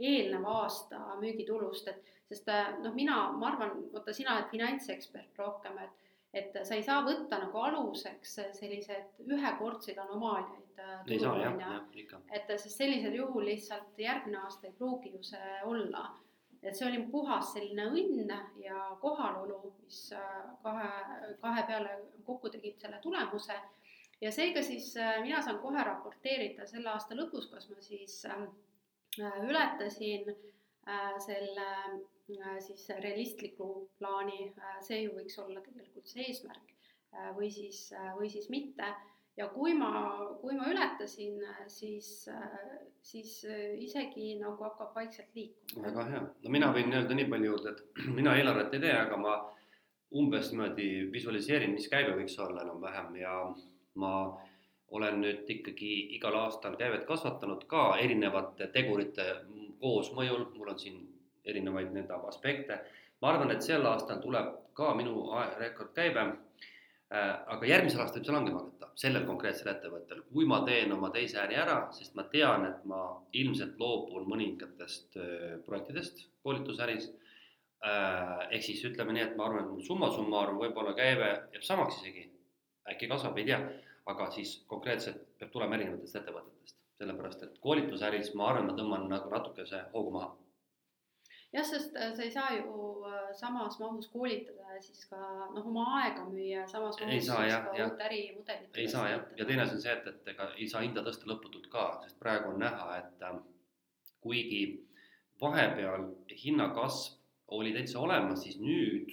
eelneva aasta müügitulust, et sest noh, mina, ma arvan, vaata, sina oled finantsekspert rohkem, et et sa ei saa võtta nagu aluseks selliseid ühekordseid anomaaliaid. ei saa jah, jah, ikka. et sest sellisel juhul lihtsalt järgmine aasta ei pruugi ju see olla et see oli puhas selline õnn ja kohalolu, mis äh, kahe, kahe peale kokku tegid selle tulemuse. ja seega siis äh, mina saan kohe raporteerida selle aasta lõpus, kas ma siis äh, ületasin selle siis realistliku plaani, see ju võiks olla tegelikult see eesmärk või siis, või siis mitte ja kui ma, kui ma ületasin, siis, siis isegi nagu hakkab vaikselt liikuma. väga hea, no mina võin öelda nii palju, et mina eelarvet ei tee, aga ma umbes niimoodi visualiseerin, mis käive võiks olla enam-vähem ja ma olen nüüd ikkagi igal aastal käivet kasvatanud ka erinevate tegurite koosmõjul, mul on siin erinevaid nii-öelda aspekte. ma arvan, et sel aastal tuleb ka minu rekordkäive aga järgmisel aastal võib see langema hakata, sellel konkreetsel ettevõttel, kui ma teen oma teise äri ära, sest ma tean, et ma ilmselt loobun mõningatest äh, projektidest koolitusäris. Äh, ehk siis ütleme nii, et ma arvan, et mul summa summarum võib-olla käive jääb samaks isegi, äkki kasvab, ei tea, aga siis konkreetselt peab tulema erinevatest ettevõtetest, sellepärast et koolitusäris ma arvan, ma tõmban nagu natukese hoogu maha jah, sest äh, sa ei saa ju äh, samas mahus koolitada ja siis ka noh, oma aega müüa samas mahus ei saa, jah, ka uut ärimudelit. ei saa jah, ja teine asi on see, et, et ega ei saa hinda tõsta lõputult ka, sest praegu on näha, et äh, kuigi vahepeal hinnakasv oli täitsa olemas, siis nüüd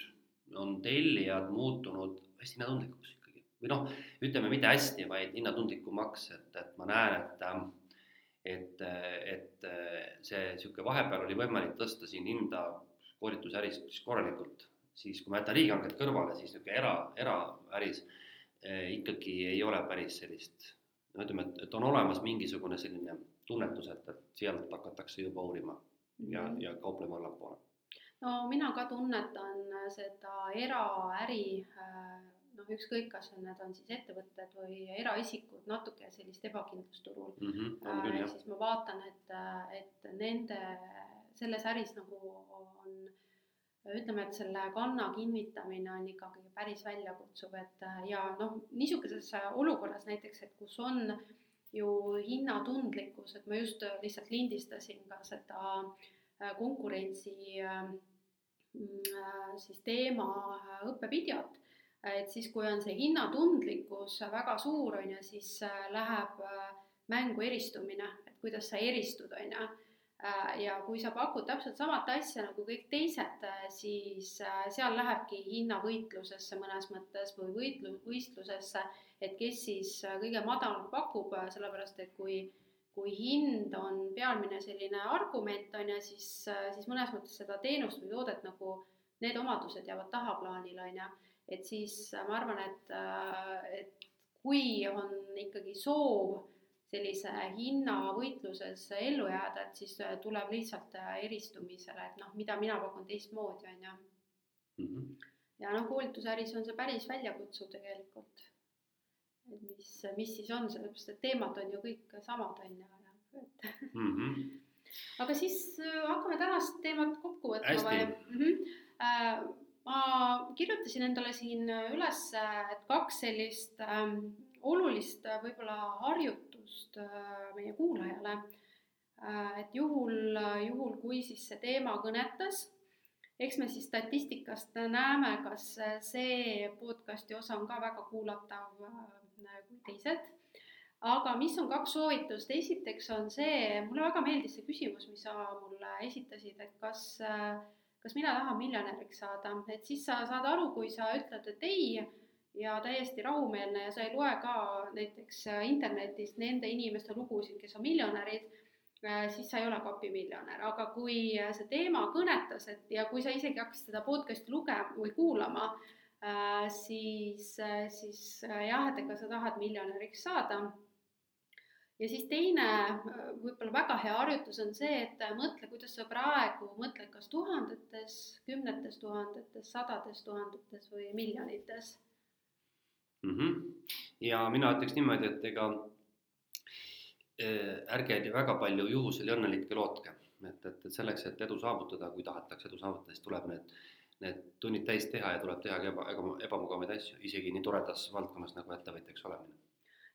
on tellijad muutunud hästi hinnatundlikuks ikkagi. Või noh, ütleme mitte hästi, vaid hinnatundlikumaks, et, et ma näen, et äh, et, et see niisugune vahepeal oli võimalik tõsta siin hinda koolitusäris korralikult, siis kui ma jätan riigihanked kõrvale, siis niisugune era, eraäris eh, ikkagi ei ole päris sellist, no ütleme, et, et on olemas mingisugune selline tunnetus, et, et sealt hakatakse juba uurima ja mm, -hmm. ja kauplema allapoole. no mina ka tunnetan seda eraäri äh, ükskõik, kas need on siis ettevõtted või eraisikud, natuke sellist ebakindlust turul mm. -hmm, äh, siis ma vaatan, et, et nende, selles äris nagu on ütleme, et selle kanna kinnitamine on ikkagi päris väljakutsuv, et ja noh, niisuguses olukorras näiteks, et kus on ju hinnatundlikkus, et ma just lihtsalt lindistasin ka seda äh, konkurentsi äh, mm, siis teema õppevideot et siis, kui on see hinnatundlikkus väga suur, on ju, siis äh, läheb äh, mängu eristumine, et kuidas sa eristud, on ju. Äh, ja kui sa pakud täpselt samat asja nagu kõik teised, siis seal lähebki hinnavõitlusesse mõnes mõttes või võitlu-, võistlusesse, et kes siis kõige madalamalt pakub, sellepärast et kui kui hind on pealmine selline argument, on ju, siis, siis mõnes mõttes seda teenust või toodet nagu need omadused jäävad tahaplaanile, on ju et siis äh, ma arvan, et, äh, et kui on ikkagi soov sellise hinnavõitluses ellu jääda, et siis äh, tuleb lihtsalt eristumisele, et noh, mida mina pakun teistmoodi, on ju. -hmm. ja noh, koolitusäris on see päris väljakutsuv tegelikult. et mis, mis siis on, sellepärast et teemad on ju kõik samad, on ju, et Mm -hmm. aga siis hakkame tänast teemat kokku võtma Hästi. või mm? -hmm. Ma kirjutasin endale siin üles, et kaks sellist ähm, olulist äh, võib-olla harjutust äh, meie kuulajale. äh, et juhul, juhul kui siis see teema kõnetas, eks me siis statistikast näeme, kas see podcast'i osa on ka väga kuulatav äh, kui teised. aga mis on kaks soovitust, esiteks on see, mulle väga meeldis see küsimus, mis sa mulle esitasid, et kas, kas mina tahan miljonäriks saada, et siis sa saad aru, kui sa ütled, et ei ja täiesti rahumeelne ja sa ei loe ka näiteks internetist nende inimeste lugusid, kes on miljonärid, siis sa ei ole kapimiljonär, aga kui see teema kõnetas, et ja kui sa isegi hakkasid seda podcast'i lugema või kuulama, siis, siis jah, et ega sa tahad miljonäriks saada. Ja siis teine võib-olla väga hea harjutus on see, et mõtle, kuidas sa praegu mõtled, kas tuhandetes, kümnetes tuhandetes, sadades tuhandetes või miljonites mm. -hmm. ja mina ütleks niimoodi, et ega äh, ärge väga palju juhusel ja õnnelikke lootke, et, et, et selleks, et edu saavutada, kui tahetakse edu saavutada, siis tuleb need, need tunnid täis teha ja tuleb teha ka eba, eba, ebamugavaid asju, isegi nii toredas valdkonnas nagu ettevõtjaks olemine.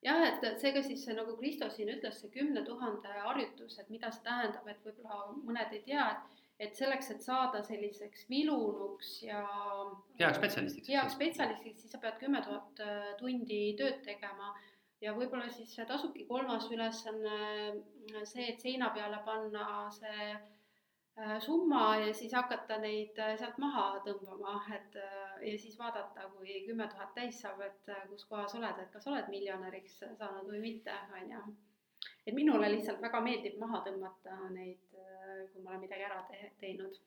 Jah, et seega siis nagu Kristo siin ütles, see kümne tuhande harjutus, et mida see tähendab, et võib-olla mõned ei tea, et et selleks, et saada selliseks vilunuks ja heaks spetsialistiks. heaks spetsialistiks, siis sa pead kümme tuhat äh, tundi tööd tegema ja võib-olla siis tasubki kolmas ülesanne see, et seina peale panna see äh, summa ja siis hakata neid äh, sealt maha tõmbama, et ja siis vaadata, kui kümme tuhat täis saab, et kus kohas oled, et kas oled miljonäriks saanud või mitte, on ju. et minule lihtsalt väga meeldib maha tõmmata neid kui ma olen midagi ära te teinud.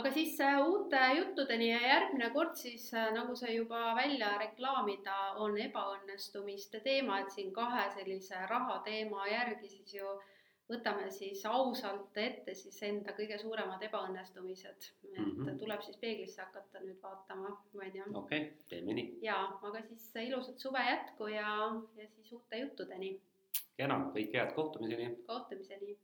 aga siis uute juttudeni ja järgmine kord siis, nagu sai juba välja reklaamida, on ebaõnnestumiste teema, et siin kahe sellise raha teema järgi siis ju võtame siis ausalt ette siis enda kõige suuremad ebaõnnestumised, et mm -hmm. tuleb siis peeglisse hakata nüüd vaatama, on ju. okei okay,, teeme nii. jaa, aga siis ilusat suve jätku ja, ja siis uute juttudeni. kena, kõike head, kohtumiseni. kohtumiseni